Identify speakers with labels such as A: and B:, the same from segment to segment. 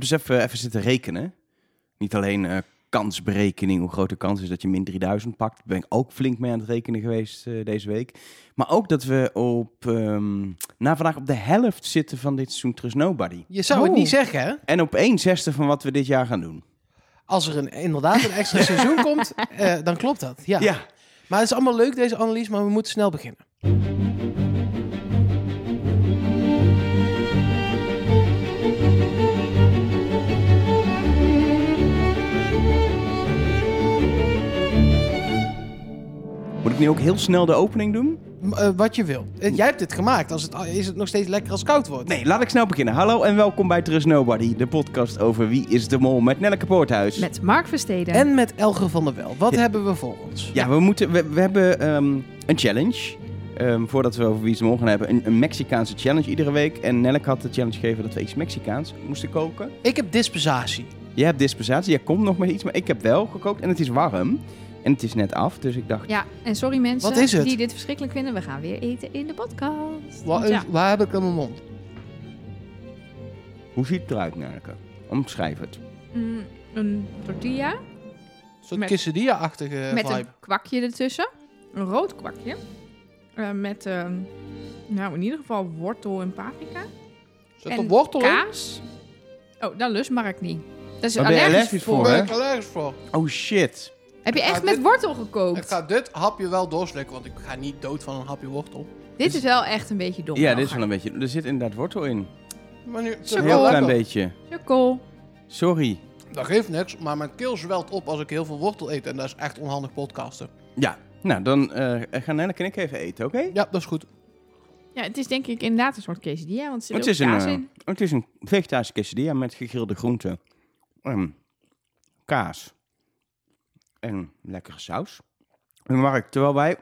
A: heb dus even, even zitten rekenen. Niet alleen eh, kansberekening, hoe groot de kans is dat je min 3000 pakt. Daar ben ik ook flink mee aan het rekenen geweest eh, deze week. Maar ook dat we op, ehm, na vandaag op de helft zitten van dit seizoen Trust Nobody.
B: Je zou het
C: Oh.
B: niet zeggen, hè?
A: En op 1 zesde van wat we dit jaar gaan doen.
B: Als er een, inderdaad een extra seizoen komt, eh, dan klopt dat. Ja.
A: Ja.
B: Maar het is allemaal leuk, deze analyse, maar we moeten snel beginnen.
A: Moet ik nu ook heel snel de opening doen?
B: Eh, wat je wil. Eh, jij hebt dit gemaakt. Als het, is het nog steeds lekker als het koud wordt?
A: Nee, laat ik snel beginnen. Hallo en welkom bij Trust Nobody, de podcast over Wie is de Mol met Nelleke Poorthuis.
C: Met Mark Versteden.
B: En met Elger van der Wel. Wat
A: Ja.
B: hebben we voor ons?
A: Ja, we, moeten, we, we hebben ehm, een challenge. Ehm, voordat we over Wie is de Mol gaan hebben. Een, een Mexicaanse challenge iedere week. En Nelleke had de challenge gegeven dat we iets Mexicaans moesten koken.
B: Ik heb dispensatie.
A: Jij hebt dispensatie, jij komt nog met iets, maar ik heb wel gekookt en het is warm. En het is net af, dus ik dacht...
C: Ja, en sorry mensen
B: Wat is het?
C: die dit verschrikkelijk vinden. We gaan weer eten in de podcast. Want ja,
B: waar heb ik in mijn mond?
A: Hoe ziet het eruit, Nelleke? Omschrijf het.
C: mm, een tortilla
B: Een soort
C: Met-
B: quesadilla-achtige
C: met
B: vibe.
C: een kwakje ertussen. Een rood kwakje. Eh, met, ehm, nou in ieder geval wortel en paprika.
B: Zit
C: en
B: er wortel in?
C: kaas. Oh, dat lust Mark niet. Dat is
A: Daar ben je
C: allergisch
A: allergisch
C: voor.
A: voor,
B: Daar
A: hè?
B: ben ik allergisch voor.
A: Oh shit.
C: Heb je
B: Ik
C: echt met
B: dit-
C: wortel gekookt?
B: Ik ga dit hapje wel doorslikken, want ik ga niet dood van een hapje wortel.
C: Dit is wel echt een beetje dom.
A: Ja, dit is wel een beetje... Er zit inderdaad wortel in.
B: Maar nu,
A: Een heel klein beetje.
C: Sukkel.
A: Sorry.
B: Dat geeft niks, maar mijn keel zwelt op als ik heel veel wortel eet. En dat is echt onhandig podcasten.
A: Ja, nou dan eh, gaan Nelleke en ik even eten, oké?
B: Ja, dat is goed.
C: Ja, het is denk ik inderdaad een soort quesadilla, want er zit
A: Het is, een,
C: kaas
A: eh,
C: in.
A: het is een vegetarische quesadilla met gegrilde groenten. Ehm, kaas. En lekkere saus. En Mark, terwijl wij,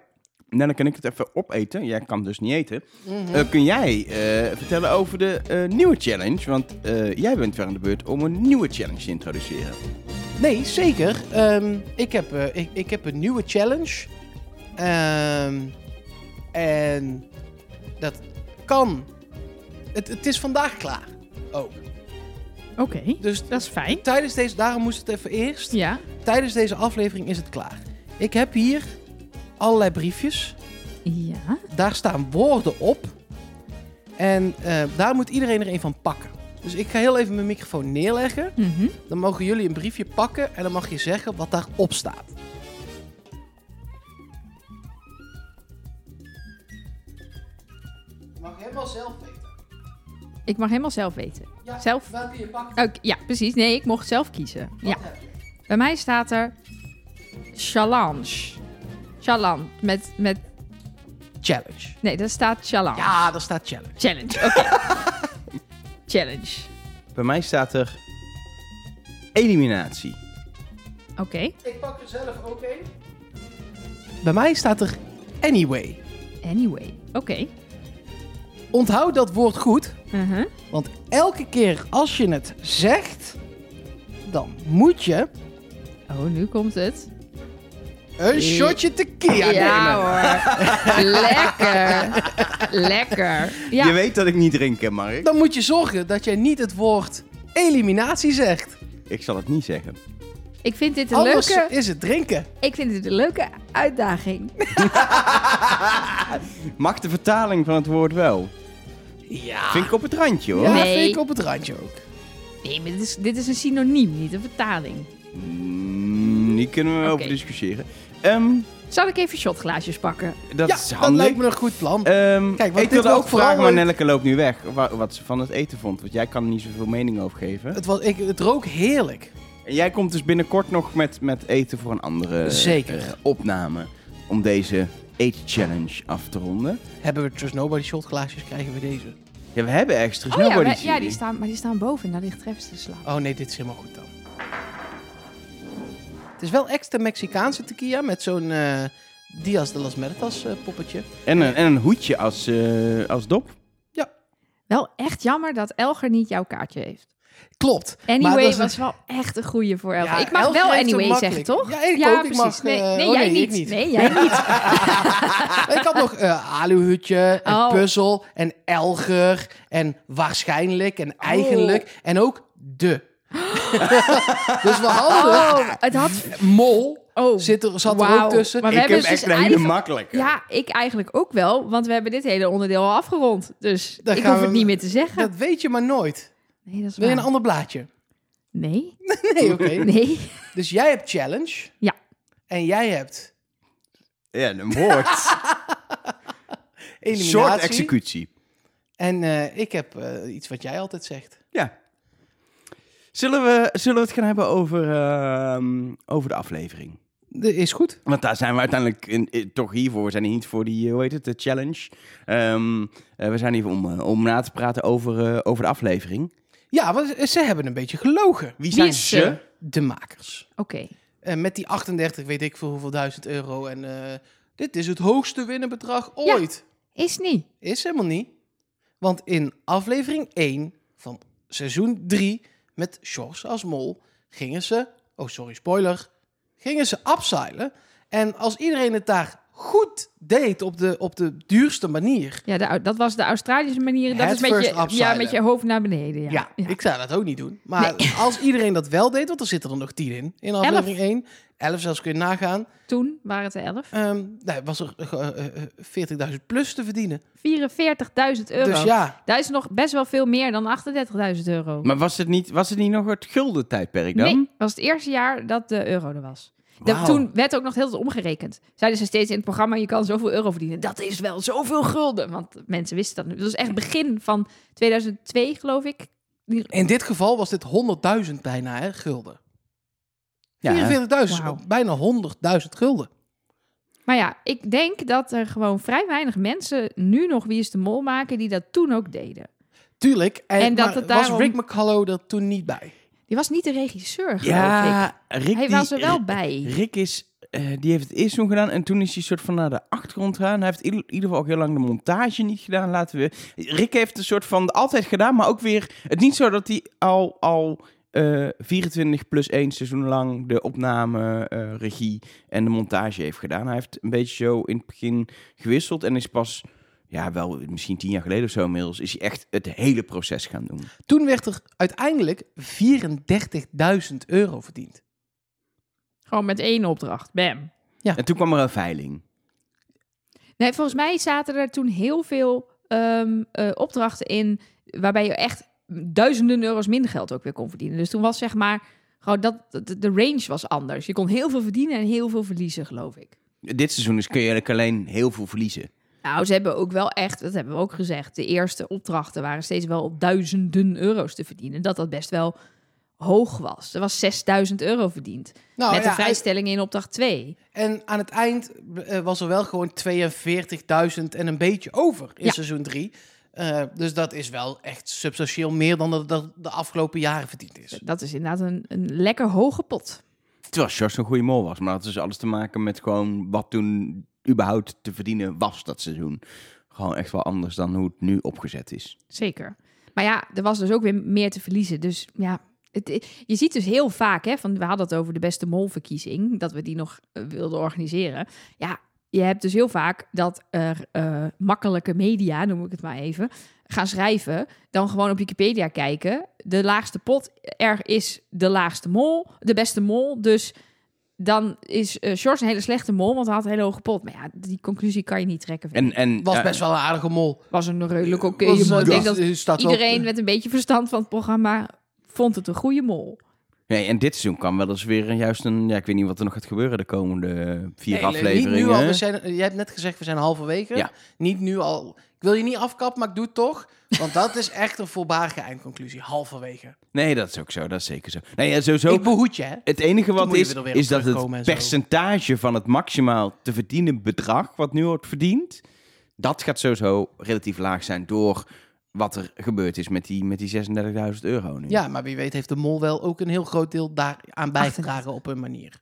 A: Nelleke en ik het even opeten, jij kan dus niet eten,
B: Mhm.
A: eh, kun jij eh, vertellen over de eh, nieuwe challenge? Want jij bent weer aan de beurt om een nieuwe challenge te introduceren.
B: Nee, zeker. Ehm, ik, heb, ik, ik heb een nieuwe challenge. Ehm, en dat kan. Het, het is vandaag klaar. Ook.
C: Oké,
B: Dus
C: dat is fijn.
B: tijdens deze, daarom moest het even eerst.
C: Ja.
B: Tijdens deze aflevering is het klaar. Ik heb hier allerlei briefjes.
C: Ja.
B: Daar staan woorden op. En eh, daar moet iedereen er een van pakken. Dus ik ga heel even mijn microfoon neerleggen.
C: Mhm.
B: Dan mogen jullie een briefje pakken en dan mag je zeggen wat daarop staat. Je mag helemaal zelf weten.
C: Ik mag helemaal zelf weten.
B: Ja,
C: Zelf?
B: Welke je pakt.
C: Oh, ja, precies. Nee, ik mocht zelf kiezen.
B: Wat
C: Ja.
B: heb je?
C: Bij mij staat er challenge. Challenge. Met, met...
B: Challenge.
C: Nee, daar staat challenge.
B: Ja, daar staat challenge.
C: Challenge, oké. challenge.
A: Bij mij staat er eliminatie.
C: Oké.
B: Ik pak er zelf ook een. Bij mij staat er anyway.
C: Anyway. Oké.
B: Onthoud dat woord goed,
C: Mhm.
B: want elke keer als je het zegt, dan moet je
C: Oh, nu komt het.
B: een shotje tequila nemen.
C: hoor. Lekker. Lekker. Ja.
A: Je weet dat ik niet drink, hè, Mark?
B: Dan moet je zorgen dat jij niet het woord eliminatie zegt.
A: Ik zal het niet zeggen.
C: Ik vind dit een
B: Anders
C: leuke...
B: is het drinken.
C: Ik vind dit een leuke uitdaging.
A: Mag de vertaling van het woord wel?
B: Ja.
A: Vind ik op het randje, hoor.
B: Ja,
C: Nee.
B: vind ik op het randje ook.
C: Nee, maar dit is, dit is een synoniem, niet een vertaling.
A: Mm, die kunnen we
C: Oké.
A: over discussiëren. Ehm,
C: Zal ik even shotglaasjes pakken?
A: dat
B: ja,
A: is
B: dat lijkt me een goed plan.
A: Ehm,
B: Kijk,
A: ik wilde ook vragen,
B: vooral
A: maar Nelleke loopt nu weg, wa- wat ze van het eten vond. Want jij kan er niet zoveel mening over geven.
B: het, was, ik, het rook heerlijk.
A: En jij komt dus binnenkort nog met, met eten voor een andere
B: Zeker.
A: eh, opname. Om deze eetchallenge af te ronden.
B: Hebben we Trust Nobody shotglaasjes, krijgen we deze.
A: Ja, we hebben ergens terug
C: Oh ja,
A: Nobody
C: wij- ja, die staan, maar die staan boven en daar ligt Travis te slapen.
B: Oh nee, dit is helemaal goed dan. Het is wel extra Mexicaanse tequila met zo'n eh Diaz de las Muertas eh, poppetje.
A: En, een, en een hoedje als, eh, als dop.
C: Wel echt jammer dat Elger niet jouw kaartje heeft.
B: Klopt.
C: Anyway was wel echt een goeie voor Elger.
B: Ja,
C: ik mag wel anyway zeggen, toch?
B: Ja, ik ook. Ik mag,
C: nee,
B: eh,
C: nee,
B: oh,
C: jij
B: nee,
C: niet.
B: niet.
C: Nee, jij niet.
B: ik had nog eh aluhutje en
C: Oh.
B: puzzel en elger en waarschijnlijk en eigenlijk. En ook de. dus we hadden
C: Oh, het had...
B: mol,
C: Oh,
B: zit er, zat er ook tussen.
C: Maar we
A: ik
C: hebben
A: heb
C: dus
A: echt een hele
C: eigenlijk-
A: makkelijke.
C: Ja, ik eigenlijk ook wel, want we hebben dit hele onderdeel al afgerond. Dus
B: Dan
C: ik hoef
B: we-
C: het niet meer te zeggen.
B: Dat weet je maar nooit.
C: Nee, dat is
B: Wil je een
C: waar.
B: ander blaadje?
C: Nee,
B: Nee, oké.
C: nee.
B: Dus jij hebt challenge.
C: Ja.
B: En jij hebt
A: Ja, een woord.
B: eliminatie.
A: soort executie.
B: En eh, ik heb eh, iets wat jij altijd zegt.
A: Ja. Zullen we, zullen we het gaan hebben over, ehm, over de aflevering?
B: Dat is goed.
A: Want daar zijn we uiteindelijk in, in- toch hiervoor. We zijn hier niet voor die, eh, hoe heet het, de challenge. Ehm, eh, we zijn hier om, eh, om na te praten over, eh, over de aflevering.
B: Ja, want ze hebben een beetje gelogen.
A: Wie zijn
C: is
A: ze?
C: ze?
B: De makers.
C: Oké.
B: Eh, met die 38, weet ik veel hoeveel duizend euro. En eh, dit is het hoogste winnenbedrag ooit.
C: Is niet.
B: Is helemaal niet. Want in aflevering 1 van seizoen 3 met Sjors als mol gingen ze, oh sorry, spoiler, gingen ze upseilen. En als iedereen het daar goed deed op de, op de duurste manier.
C: Ja, de, dat was de Australische manier. Dat
B: Head
C: is met
B: first
C: je, ja, met je hoofd naar beneden. Ja,
B: Ja, ik zou dat ook niet doen. Maar als iedereen dat wel deed, want er zitten er nog 10 in, in aflevering 1. 11 zelfs kun je nagaan.
C: Toen waren het er 11.
B: Ehm nou, was er eh, eh, 40.000 plus te verdienen.
C: 44.000 euro.
B: Dus ja,
C: Dat is nog best wel veel meer dan 38.000 euro.
A: Maar was het niet, was het niet nog het gulden tijdperk dan?
C: Nee, dat was het eerste jaar dat de euro er was. Toen werd ook nog heel veel omgerekend. Zeiden ze steeds in het programma, je kan zoveel euro verdienen. Dat is wel zoveel gulden. Want mensen wisten dat nu. Dat was echt begin van 2002, geloof ik.
B: in dit geval was dit 100.000 bijna, hè, gulden.
A: Ja,
B: 44.000,
C: Wauw.
B: bijna 100.000 gulden.
C: Maar ja, ik denk dat er gewoon vrij weinig mensen nu nog Wie is de Mol maken... die dat toen ook deden.
B: Tuurlijk. En,
C: En dat
B: maar
C: het
B: was Rick McCullough er toen niet bij?
C: Die was niet de regisseur, geloof ik.
A: Ja, Rick,
C: Hij
A: die-
C: was er wel bij.
A: Rick is, eh, die heeft het eerst toen gedaan en toen is hij soort van naar de achtergrond gegaan. Hij heeft in ieder- geval ook heel lang de montage niet gedaan. Laten we. Rick heeft een soort van altijd gedaan, maar ook weer. Het niet zo dat hij al, al eh 24 plus 1 seizoen lang de opname, eh, regie en de montage heeft gedaan. Hij heeft een beetje zo in het begin gewisseld en is pas. Ja, wel misschien tien jaar geleden of zo inmiddels, is hij echt het hele proces gaan doen.
B: Toen werd er uiteindelijk 34.000 euro verdiend.
C: Gewoon met één opdracht. Bam.
A: En toen kwam er een veiling.
C: Nee, volgens mij zaten er toen heel veel ehm, eh, opdrachten in... waarbij je echt duizenden euro's minder geld ook weer kon verdienen. Dus toen was zeg maar... Gewoon dat, de, de range was anders. Je kon heel veel verdienen en heel veel verliezen, geloof ik.
A: Dit seizoen is kun je eigenlijk alleen heel veel verliezen.
C: Nou, ze hebben ook wel echt, dat hebben we ook gezegd, de eerste opdrachten waren steeds wel op duizenden euro's te verdienen. Dat dat best wel hoog was. Er was 6000 euro verdiend.
B: Nou,
C: met
B: ja,
C: de vrijstelling in opdracht 2.
B: En aan het eind eh, was er wel gewoon 42.000 en een beetje over in
C: Ja.
B: seizoen 3. Eh, dus dat is wel echt substantieel meer dan dat dat de afgelopen jaren verdiend is.
C: Dat is inderdaad een, een lekker hoge pot.
A: Terwijl Sjors een goede mol was. Maar dat is alles te maken met gewoon wat toen überhaupt te verdienen was dat seizoen. Gewoon echt wel anders dan hoe het nu opgezet is.
C: Zeker. Maar ja, er was dus ook weer meer te verliezen. Dus ja, het, je ziet dus heel vaak, hè, van, we hadden het over de beste molverkiezing, dat we die nog eh, wilden organiseren. Ja, je hebt dus heel vaak dat er eh, makkelijke media, noem ik het maar even, gaan schrijven, dan gewoon op Wikipedia kijken. De laagste pot, er is de laagste mol, de beste mol. Dus dan is eh Sjors een hele slechte mol, want hij had een hele hoge pot. Maar ja, die conclusie kan je niet trekken.
A: En, en,
B: Was
A: ja,
B: best wel een aardige mol.
C: was een redelijk oké mol. Ik denk dat Iedereen met een beetje verstand van het programma vond het een goede mol.
A: Nee, en dit seizoen kan wel eens weer een- juist een... Ja, ik weet niet wat er nog gaat gebeuren de komende eh, vier
B: Nee,
A: afleveringen.
B: Niet nu al, we zijn, jij hebt net gezegd, we zijn halverwege.
A: Ja.
B: Niet nu al. Ik wil je niet afkappen, maar ik doe het toch. Want dat is echt een voorbarige eindconclusie. Halverwege.
A: Nee, dat is ook zo. Dat is zeker zo. Nee, ja, sowieso...
B: Ik behoed je, hè?
A: Het enige wat is, is dat het percentage van het maximaal te verdienen bedrag, wat nu wordt verdiend, dat gaat sowieso relatief laag zijn door wat er gebeurd is met die, met die 36.000 euro nu.
B: Ja, maar wie weet heeft de mol wel ook een heel groot deel daaraan bijgedragen op een manier.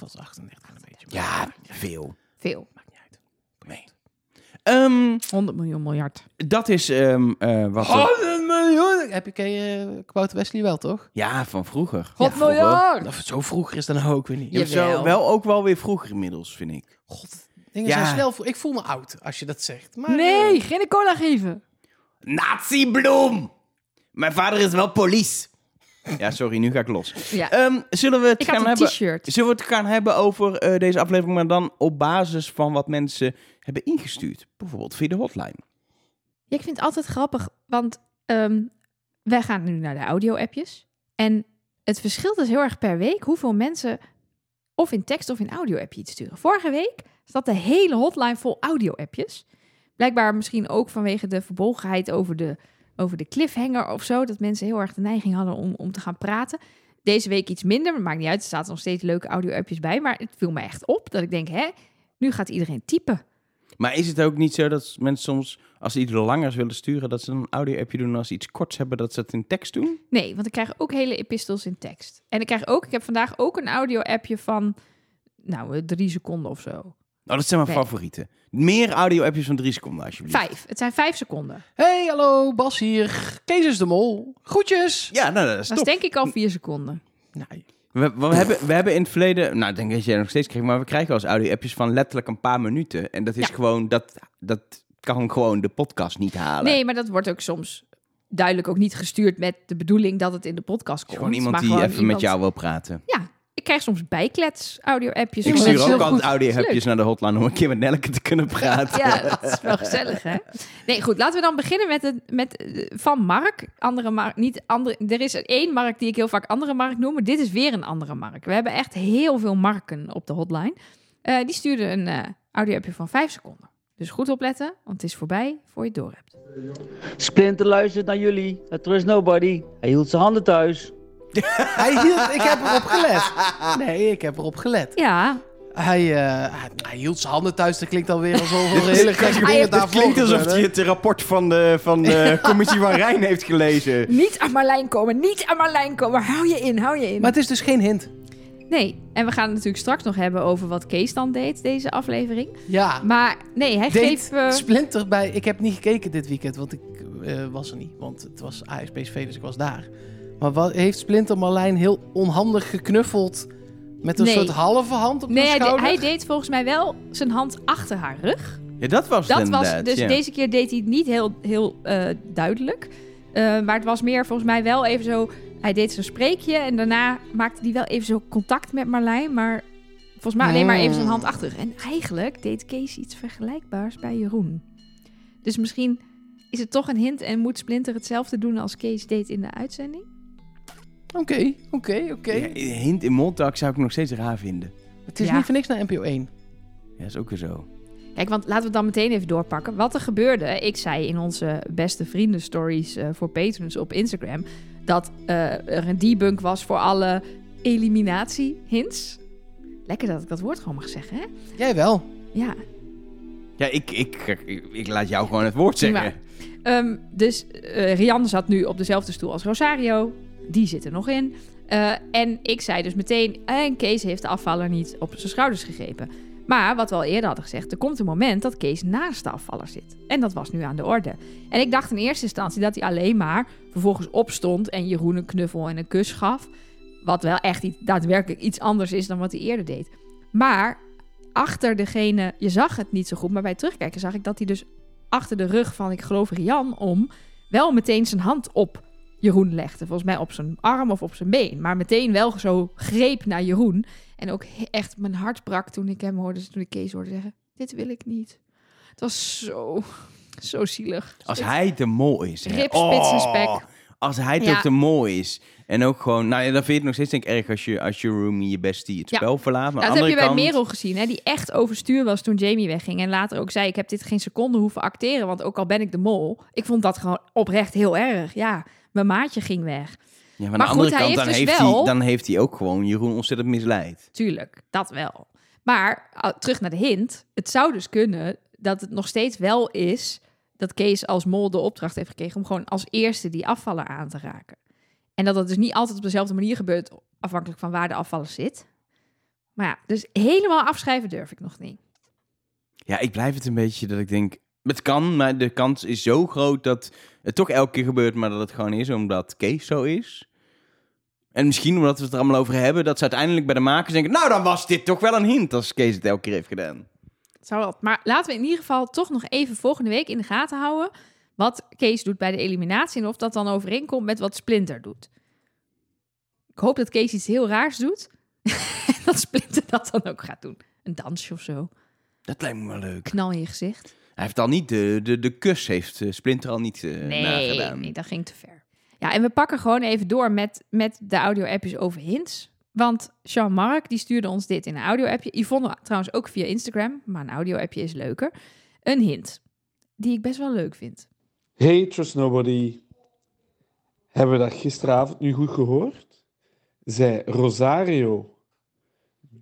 B: Dat is 38 een beetje.
A: Ja, veel.
C: Veel.
B: Maakt niet uit.
A: Nee. Ehm,
C: 100 miljoen miljard.
A: dat is ehm, eh, wat... er-
B: 100 miljoen! Heb je je Quote Wesley wel, toch?
A: ja, van vroeger.
C: God
A: vroeger.
C: miljard!
B: Of het zo vroeger is dan ook weer niet.
A: Ja, zo, wel ook wel weer vroeger inmiddels, vind ik.
B: God, dingen
A: Ja.
B: zijn snel. Ik voel me oud als je dat zegt. Maar,
C: Nee,
B: eh,
C: geen cola geven.
A: Nazi-bloem! Mijn vader is wel police. Ja, sorry, nu ga ik los.
C: Ja.
A: Ehm, zullen we het
C: Ik
A: gaan
C: had een
A: hebben...
C: t-shirt.
A: Zullen we het gaan hebben over eh, deze aflevering, maar dan op basis van wat mensen hebben ingestuurd? Bijvoorbeeld via de hotline.
C: Ja, ik vind het altijd grappig, want ehm, wij gaan nu naar de audio-appjes. En het verschilt dus heel erg per week hoeveel mensen of in tekst of in audio-appje iets sturen. Vorige week zat de hele hotline vol audio-appjes. Blijkbaar misschien ook vanwege de verbolgenheid over de, over de cliffhanger of zo. Dat mensen heel erg de neiging hadden om, om te gaan praten. Deze week iets minder, maar maakt niet uit. Er zaten nog steeds leuke audio-appjes bij. Maar het viel me echt op dat ik denk, hè, nu gaat iedereen typen.
A: Maar is het ook niet zo dat mensen soms, als ze iets langers willen sturen, dat ze een audio-appje doen en als ze iets korts hebben, dat ze het in tekst doen?
C: Nee, want ik krijg ook hele epistels in tekst. En ik krijg ook, ik heb vandaag ook een audio-appje van, nou, eh, drie seconden of zo.
A: Nou, dat zijn mijn
C: Nee.
A: favorieten. Meer audio-appjes van drie seconden, alsjeblieft.
C: Vijf. Het zijn vijf seconden.
B: Hey, hallo, Bas hier. Kees is de mol. Groetjes.
A: Ja, nou, dat is
C: Dat is denk ik al vier seconden.
B: Nee.
A: We, we, hebben, we hebben in het verleden, nou, ik denk dat jij nog steeds krijgt, maar we krijgen wel eens audio-appjes van letterlijk een paar minuten. En dat is
C: Ja.
A: gewoon, dat, dat kan gewoon de podcast niet halen.
C: Nee, maar dat wordt ook soms duidelijk ook niet gestuurd met de bedoeling dat het in de podcast komt.
A: gewoon iemand
C: maar
A: die
C: gewoon
A: even met jou wil praten.
C: Ja, krijg soms bijklets audio-appjes.
A: Ik stuur ook altijd
B: goed.
A: audio-appjes naar de hotline om een keer met Nelke te kunnen praten.
C: Ja, dat is wel gezellig, hè? Nee, goed, laten we dan beginnen met, het, met eh, van Mark. Andere Mark, niet andere. Er is één Mark die ik heel vaak andere Mark noem, maar dit is weer een andere Mark. We hebben echt heel veel Marken op de hotline. Eh, die stuurde een eh audio-appje van vijf seconden. Dus goed opletten, want het is voorbij voor je het door hebt.
D: Splinter luistert naar jullie. Het trust nobody. Hij hield zijn handen thuis.
B: Hij hield, ik heb erop gelet. Nee, ik heb erop gelet.
C: Ja,
B: Hij, eh, hij, hij hield zijn handen thuis. Dat klinkt alweer alsof er hele gekke dingen
A: Het
B: daarvoor
A: klinkt alsof hij het rapport van de, van de commissie van Rijn heeft gelezen.
C: niet aan Marlijn komen, niet aan Marlijn komen. Hou je in, hou je in.
B: Maar het is dus geen hint.
C: Nee, en we gaan het natuurlijk straks nog hebben over wat Kees dan deed, deze aflevering.
B: Ja.
C: Maar nee, hij
B: Deed
C: geeft... eh,
B: Splinter bij... Ik heb niet gekeken dit weekend, want ik eh, was er niet. Want het was AS PSV, dus ik was daar. Maar wat, heeft Splinter Marlijn heel onhandig geknuffeld... met een
C: Nee.
B: soort halve hand op
C: nee,
B: de schouder?
C: hij deed volgens mij wel zijn hand achter haar rug.
A: Ja, dat was het
C: Dat was, dus deze keer deed hij het niet heel, heel eh, duidelijk. Eh, maar het was meer volgens mij wel even zo... Hij deed zijn spreekje en daarna maakte hij wel even zo contact met Marlijn. Maar volgens mij alleen maar even zijn hand achter. En eigenlijk deed Kees iets vergelijkbaars bij Jeroen. Dus misschien is het toch een hint en moet Splinter hetzelfde doen als Kees deed in de uitzending?
B: Oké, oké, oké.
A: Ja, hint in Montauk zou ik nog steeds raar vinden.
B: Het is
C: Ja.
B: niet voor niks naar NPO 1.
A: Ja, is ook weer zo.
C: Kijk, want laten we het dan meteen even doorpakken. Wat er gebeurde, ik zei in onze beste vrienden stories eh, voor patrons op Instagram... dat eh, er een debunk was voor alle eliminatie-hints. Lekker dat ik dat woord gewoon mag zeggen, hè?
B: Jij wel.
C: Ja.
A: Ja, ik, ik, ik, ik laat jou gewoon het woord
C: Prima.
A: zeggen.
C: Ehm, dus eh Rianne zat nu op dezelfde stoel als Rosario. Die zit er nog in. Eh, en ik zei dus meteen... En Kees heeft de afvaller niet op zijn schouders gegrepen. Maar wat we al eerder hadden gezegd... er komt een moment dat Kees naast de afvaller zit. En dat was nu aan de orde. En ik dacht in eerste instantie dat hij alleen maar... vervolgens opstond en Jeroen een knuffel en een kus gaf. Wat wel echt daadwerkelijk iets anders is dan wat hij eerder deed. Maar achter degene... Je zag het niet zo goed, maar bij terugkijken zag ik dat hij dus achter de rug van, ik geloof, Rian om... wel meteen zijn hand op Jeroen legde. Volgens mij op zijn arm of op zijn been. Maar meteen wel zo greep naar Jeroen. En ook echt mijn hart brak toen ik hem hoorde, toen ik Kees hoorde zeggen... Dit wil ik niet. Het was zo, zo zielig.
A: Als hij te mooi is.
C: Rip, spits en spek.
A: Oh, Als hij
C: Ja.
A: toch te mooi is. En ook gewoon, nou ja, dan vind je het nog steeds denk ik erg als je, als je roomie je bestie het
C: Ja.
A: spel verlaat. Maar
C: Nou, dat
A: de
C: heb je bij Merel gezien, hè, die echt overstuur was toen Jamie wegging. En later ook zei, ik heb dit geen seconde hoeven acteren, want ook al ben ik de mol. Ik vond dat gewoon oprecht heel erg. Ja, mijn maatje ging weg.
A: Ja, maar,
C: Maar
A: aan de
C: goed,
A: andere kant, dan
C: heeft
A: heeft,
C: dus
A: hij, dan heeft hij ook gewoon Jeroen ontzettend misleid.
C: Tuurlijk, dat wel. Maar terug naar de hint. Het zou dus kunnen dat het nog steeds wel is dat Kees als mol de opdracht heeft gekregen om gewoon als eerste die afvaller aan te raken. En dat dat dus niet altijd op dezelfde manier gebeurt, afhankelijk van waar de afvaller zit. Maar ja, dus helemaal afschrijven durf ik nog niet.
A: Ja, ik blijf het een beetje dat ik denk, het kan, maar de kans is zo groot dat het toch elke keer gebeurt, maar dat het gewoon is omdat Kees zo is. En misschien omdat we het er allemaal over hebben, dat ze uiteindelijk bij de makers denken, nou dan was dit toch wel een hint als Kees het elke keer heeft gedaan.
C: Zou wel. Maar laten we in ieder geval toch nog even volgende week in de gaten houden wat Kees doet bij de eliminatie en of dat dan overeenkomt met wat Splinter doet. Ik hoop dat Kees iets heel raars doet. en dat Splinter dat dan ook gaat doen. Een dansje of zo.
A: Dat lijkt me wel leuk.
C: Knal in je gezicht.
A: Hij heeft al niet de, de, de kus, heeft eh, Splinter al niet eh
C: Nee,
A: nagedaan.
C: nee, dat ging te ver. Ja, en we pakken gewoon even door met, met de audio-appjes over hints. Want Jean-Marc, die stuurde ons dit in een audio-appje. Yvonne trouwens ook via Instagram, maar een audio-appje is leuker. Een hint, die ik best wel leuk vind.
E: Hey, Trust Nobody. Hebben we dat gisteravond nu goed gehoord? Zei Rosario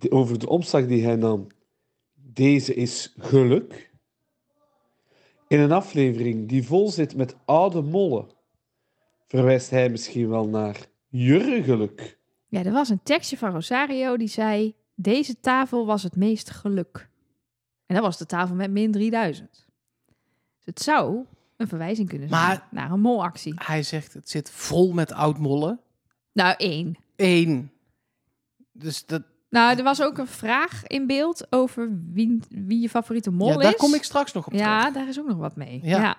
E: over de omslag die hij nam. Deze is geluk. In een aflevering die vol zit met oude mollen, verwijst hij misschien wel naar jurgeluk.
C: Ja, er was een tekstje van Rosario die zei... Deze tafel was het meest geluk. En dat was de tafel met min 3000. Dus het zou een verwijzing kunnen zijn
B: Maar-
C: naar een molactie.
B: Hij zegt, het zit vol met oud-mollen.
C: Nou, één.
B: Eén. Dus dat,
C: Nou, er was ook een vraag in beeld over wie, wie je favoriete mol
B: ja,
C: is.
B: daar kom ik straks nog op
C: Ja,
B: terug.
C: daar is ook nog wat mee.
B: Ja.
C: Ja.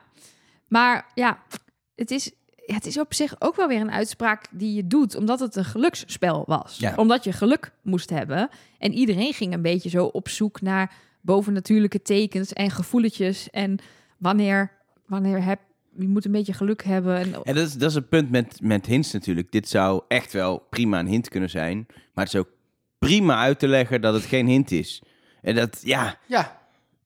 C: Maar ja het, is, ja, het is op zich ook wel weer een uitspraak die je doet, omdat het een geluksspel was.
A: Ja.
C: Omdat je geluk moest hebben. En iedereen ging een beetje zo op zoek naar bovennatuurlijke tekens en gevoeletjes. En wanneer, wanneer heb je moet een beetje geluk hebben. En,
A: En dat is, dat is het punt met, met hints natuurlijk. Dit zou echt wel prima een hint kunnen zijn. Maar het is ook prima uit te leggen dat het geen hint is. En dat, ja,
B: Ja,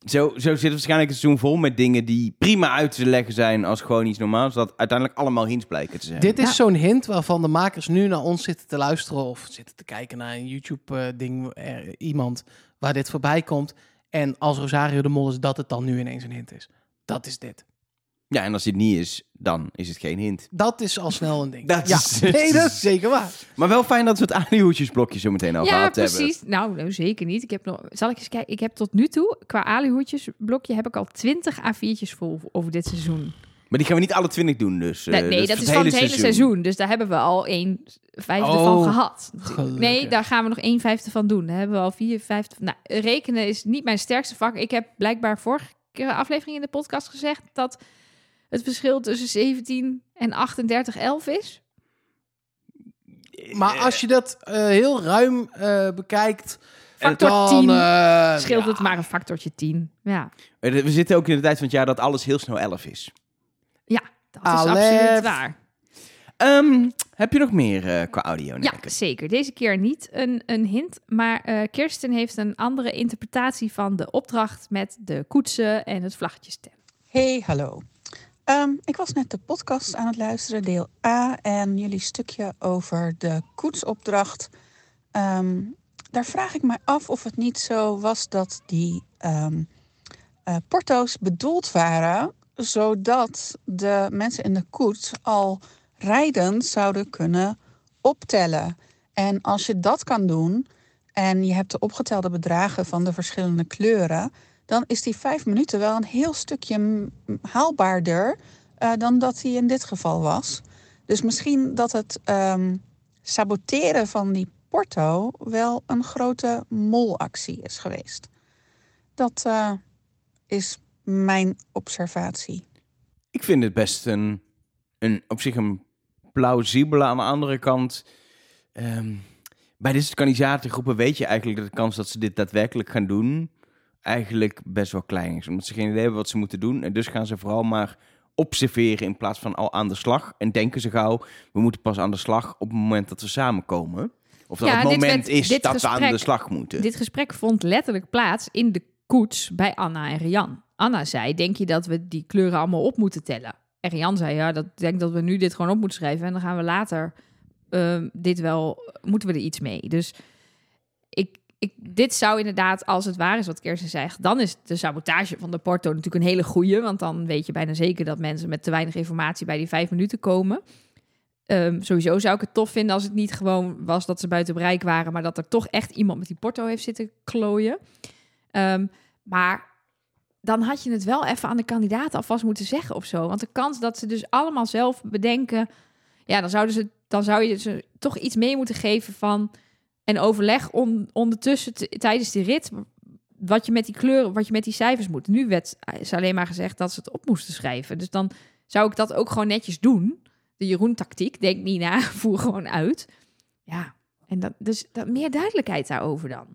A: zo, zo zit het waarschijnlijk een seizoen vol met dingen die prima uit te leggen zijn als gewoon iets normaals. Dat uiteindelijk allemaal hints blijken te zijn.
B: dit is
C: Ja.
B: zo'n hint waarvan de makers nu naar ons zitten te luisteren of zitten te kijken naar een YouTube-ding, iemand waar dit voorbij komt. En als Rosario de Mol is, dat het dan nu ineens een hint is. Dat is dit.
A: Ja, en als dit niet is, dan is het geen hint.
B: Dat is al snel een ding.
A: Dat
B: ja,
A: is-
B: nee, dat is zeker waar.
A: Maar wel fijn dat we het alihoedjesblokje zo meteen al
C: ja,
A: gehad hebben.
C: precies. Nou, nou, zeker niet. Ik heb nog, zal ik eens kijken? Ik heb tot nu toe, qua alihoedjesblokje, heb ik al 20 A4'tjes vol over dit seizoen.
A: Maar die gaan we niet alle twintig doen, dus. eh,
C: Nee, nee, dat is van het hele seizoen. Dus daar hebben we al een vijfde
B: Oh,
C: van gehad.
B: gelukkig.
C: Nee, daar gaan we nog een vijfde van doen. Daar hebben we al vier vijfde van. Nou, rekenen is niet mijn sterkste vak. Ik heb blijkbaar vorige aflevering in de podcast gezegd dat het verschil tussen 17 en 38 11 is.
B: Maar als je dat eh, heel ruim eh, bekijkt,
C: Factor
B: dan
C: 10
B: eh,
C: scheelt
B: ja.
C: het maar een factortje 10. Ja,
A: Eh, We zitten ook in de tijd van het jaar dat alles heel snel 11 is.
C: dat is absoluut waar.
A: Ehm, heb je nog meer eh, qua audio?
C: Ja, zeker. Deze keer niet een, een hint. Maar eh, Kirsten heeft een andere interpretatie van de opdracht met de koetsen en het vlaggetjestem.
F: Hey, hallo. Ehm, ik was net de podcast aan het luisteren, deel A, en jullie stukje over de koetsopdracht. Ehm, daar vraag ik me af of het niet zo was dat die ehm, eh, porto's bedoeld waren, zodat de mensen in de koets al rijdend zouden kunnen optellen. En als je dat kan doen en je hebt de opgetelde bedragen van de verschillende kleuren, dan is die vijf minuten wel een heel stukje haalbaarder eh, dan dat die in dit geval was. Dus misschien dat het ehm, saboteren van die porto wel een grote molactie is geweest. Dat eh, is mijn observatie.
A: Ik vind het best een, een op zich een plausibele. Aan de andere kant, ehm, bij soort kandidatengroepen weet je eigenlijk de kans dat ze dit daadwerkelijk gaan doen eigenlijk best wel klein is. Omdat ze geen idee hebben wat ze moeten doen. En dus gaan ze vooral maar observeren in plaats van al aan de slag. En denken ze gauw, we moeten pas aan de slag op het moment dat we samenkomen. Of dat
C: Ja,
A: het moment
C: werd-
A: is dat we aan de slag moeten.
C: Dit gesprek vond letterlijk plaats in de koets bij Anna en Rian. Anna zei, denk je dat we die kleuren allemaal op moeten tellen? En Rian zei, ja, dat denk dat we nu dit gewoon op moeten schrijven. En dan gaan we later ehm, dit wel, moeten we er iets mee. Dus ik, dit zou inderdaad, als het waar is wat Kirsten zegt, dan is de sabotage van de porto natuurlijk een hele goeie. Want dan weet je bijna zeker dat mensen met te weinig informatie bij die vijf minuten komen. Ehm, sowieso zou ik het tof vinden als het niet gewoon was dat ze buiten bereik waren, maar dat er toch echt iemand met die porto heeft zitten klooien. Ehm, maar dan had je het wel even aan de kandidaten alvast moeten zeggen of zo. Want de kans dat ze dus allemaal zelf bedenken, ja, dan zouden ze, dan zou je ze toch iets mee moeten geven van en overleg on, ondertussen tijdens die rit wat je met die kleuren, wat je met die cijfers moet. Nu werd is alleen maar gezegd dat ze het op moesten schrijven. Dus dan zou ik dat ook gewoon netjes doen. De Jeroen-tactiek, denk niet na, voer gewoon uit. Ja, en dat, dus dat, meer duidelijkheid daarover dan.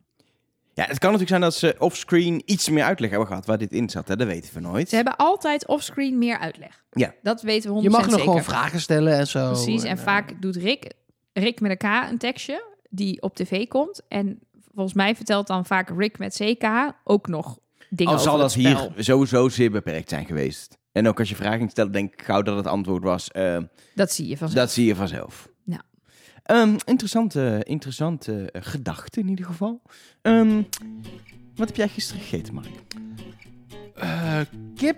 A: Ja, het kan natuurlijk zijn dat ze offscreen iets meer uitleg hebben gehad waar dit in zat. Hè? Dat weten we nooit.
C: Ze hebben altijd offscreen meer uitleg.
A: Ja.
C: Dat weten we 100%
B: Je mag nog
C: zeker.
B: gewoon vragen stellen en zo.
C: Precies, en
B: eh,
C: vaak doet Rick, Rick met een K een tekstje die op tv komt. En volgens mij vertelt dan vaak Rick met CK ook nog dingen
A: Al zal dat hier sowieso zeer beperkt zijn geweest. En ook als je vragen ging stellen, denk ik gauw dat het antwoord was. eh,
C: Dat zie je vanzelf.
A: dat zie je vanzelf.
C: Ja.
A: Ehm, interessante interessante eh, gedachte in ieder geval. Ehm, wat heb jij gisteren gegeten, Mark?
B: eh, kip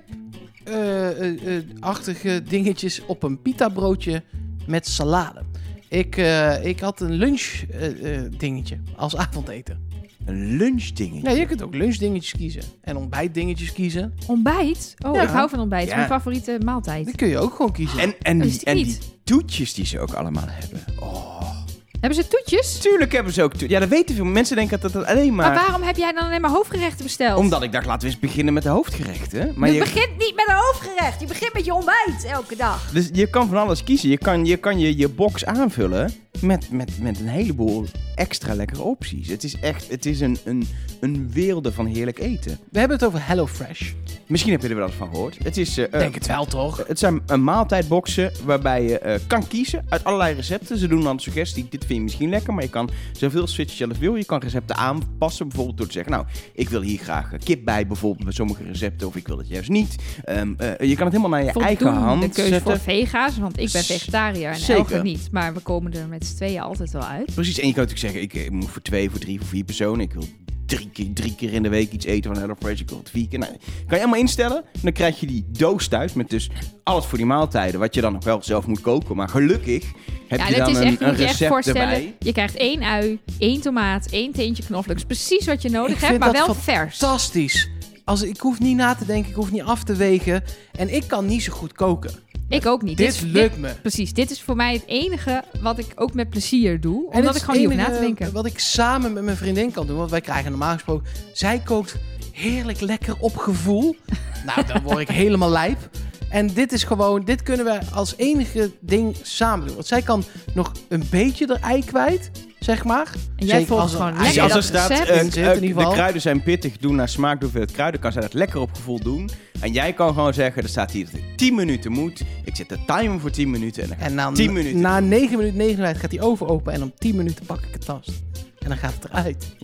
B: achtige dingetjes op een pita broodje met salade. Ik, eh, ik had een lunch eh, eh, dingetje als avondeten.
A: Een lunchdingetje.
B: Ja, je kunt ook lunchdingetjes kiezen en ontbijtdingetjes kiezen.
C: Ontbijt? Oh,
B: Ja.
C: ik hou van ontbijt.
A: Ja.
C: Mijn favoriete maaltijd.
B: Die kun je ook gewoon kiezen.
A: En, en,
C: Wist
A: die, en die toetjes die ze ook allemaal hebben. Oh.
C: Hebben ze toetjes?
A: Tuurlijk hebben ze ook toetjes. Ja, dat weten veel mensen. denken dat dat alleen maar...
C: Maar waarom heb jij dan alleen maar hoofdgerechten besteld?
A: Omdat ik dacht, laten we eens beginnen met de hoofdgerechten. Maar
G: je,
A: je,
G: begint niet met een hoofdgerecht. Je begint met je ontbijt elke dag.
A: dus je kan van alles kiezen. Je kan je, kan je, je box aanvullen met, met, met een heleboel extra lekkere opties. Het is echt het is een, een, een wereld van heerlijk eten.
B: We hebben het over HelloFresh.
A: Misschien heb je er wel eens van gehoord. Het, is, eh, eh,
B: Denk het wel, toch?
A: het zijn een maaltijdboxen waarbij je eh, kan kiezen uit allerlei recepten. Ze doen dan de suggestie, dit vind je misschien lekker, maar je kan zoveel switchen je zelf wil. Je kan recepten aanpassen, bijvoorbeeld door te zeggen, nou, ik wil hier graag eh, kip bij, bijvoorbeeld met sommige recepten, of ik wil het juist niet. Ehm, eh, je kan het helemaal naar je eigen hand
C: keuze
A: zetten.
C: voor vega's, want ik ben vegetariër en
A: zeker.
C: Elke niet. Maar we komen er met z'n tweeën altijd wel uit.
A: Precies, en je kan natuurlijk zeggen, ik, eh, moet voor twee, voor drie, voor vier personen. Ik wil drie keer, drie keer in de week iets eten van HelloFresh. Ik wil het vier keer. Nou, kan je allemaal instellen. En dan krijg je die doos thuis met dus alles voor die maaltijden. Wat je dan nog wel zelf moet koken. Maar gelukkig heb
C: ja,
A: je dan
C: is
A: een,
C: echt,
A: een
C: moet je echt
A: recept
C: voorstellen.
A: erbij.
C: Je krijgt één ui, één tomaat, één teentje knoflook. Is precies wat je nodig
B: Ik
C: hebt, maar wel vers.
B: Fantastisch. Als, ik hoef niet na te denken, ik hoef niet af te wegen. En ik kan niet zo goed koken.
C: Ik ook niet.
B: Dit
C: is-
B: lukt me.
C: Precies, dit is voor mij het enige wat ik ook met plezier doe. Omdat ik gewoon niet hoef na te denken.
B: Wat ik samen met mijn vriendin kan doen. Want wij krijgen normaal gesproken... Zij kookt heerlijk lekker op gevoel. nou, dan word ik helemaal lijp. En dit is gewoon... Dit kunnen we als enige ding samen doen. Want zij kan nog een beetje de ei kwijt. Zeg maar.
C: En jij
B: Zeker
C: volgt
B: als
C: gewoon lekker
A: als er
C: dat
A: staat,
C: recept.
A: eh,
B: in zit
A: eh,
B: in ieder
A: de kruiden zijn pittig, doen naar smaak, de hoeveelheid kruiden, kan zij dat lekker op gevoel doen. En jij kan gewoon zeggen, er staat hier dat het 10 minuten moet. Ik zet de timer voor 10 minuten en dan
B: En dan
A: 10 minuten.
B: na 9 minuten 59 gaat die oven open. En om 10 minuten pak ik het tast. En dan gaat het eruit.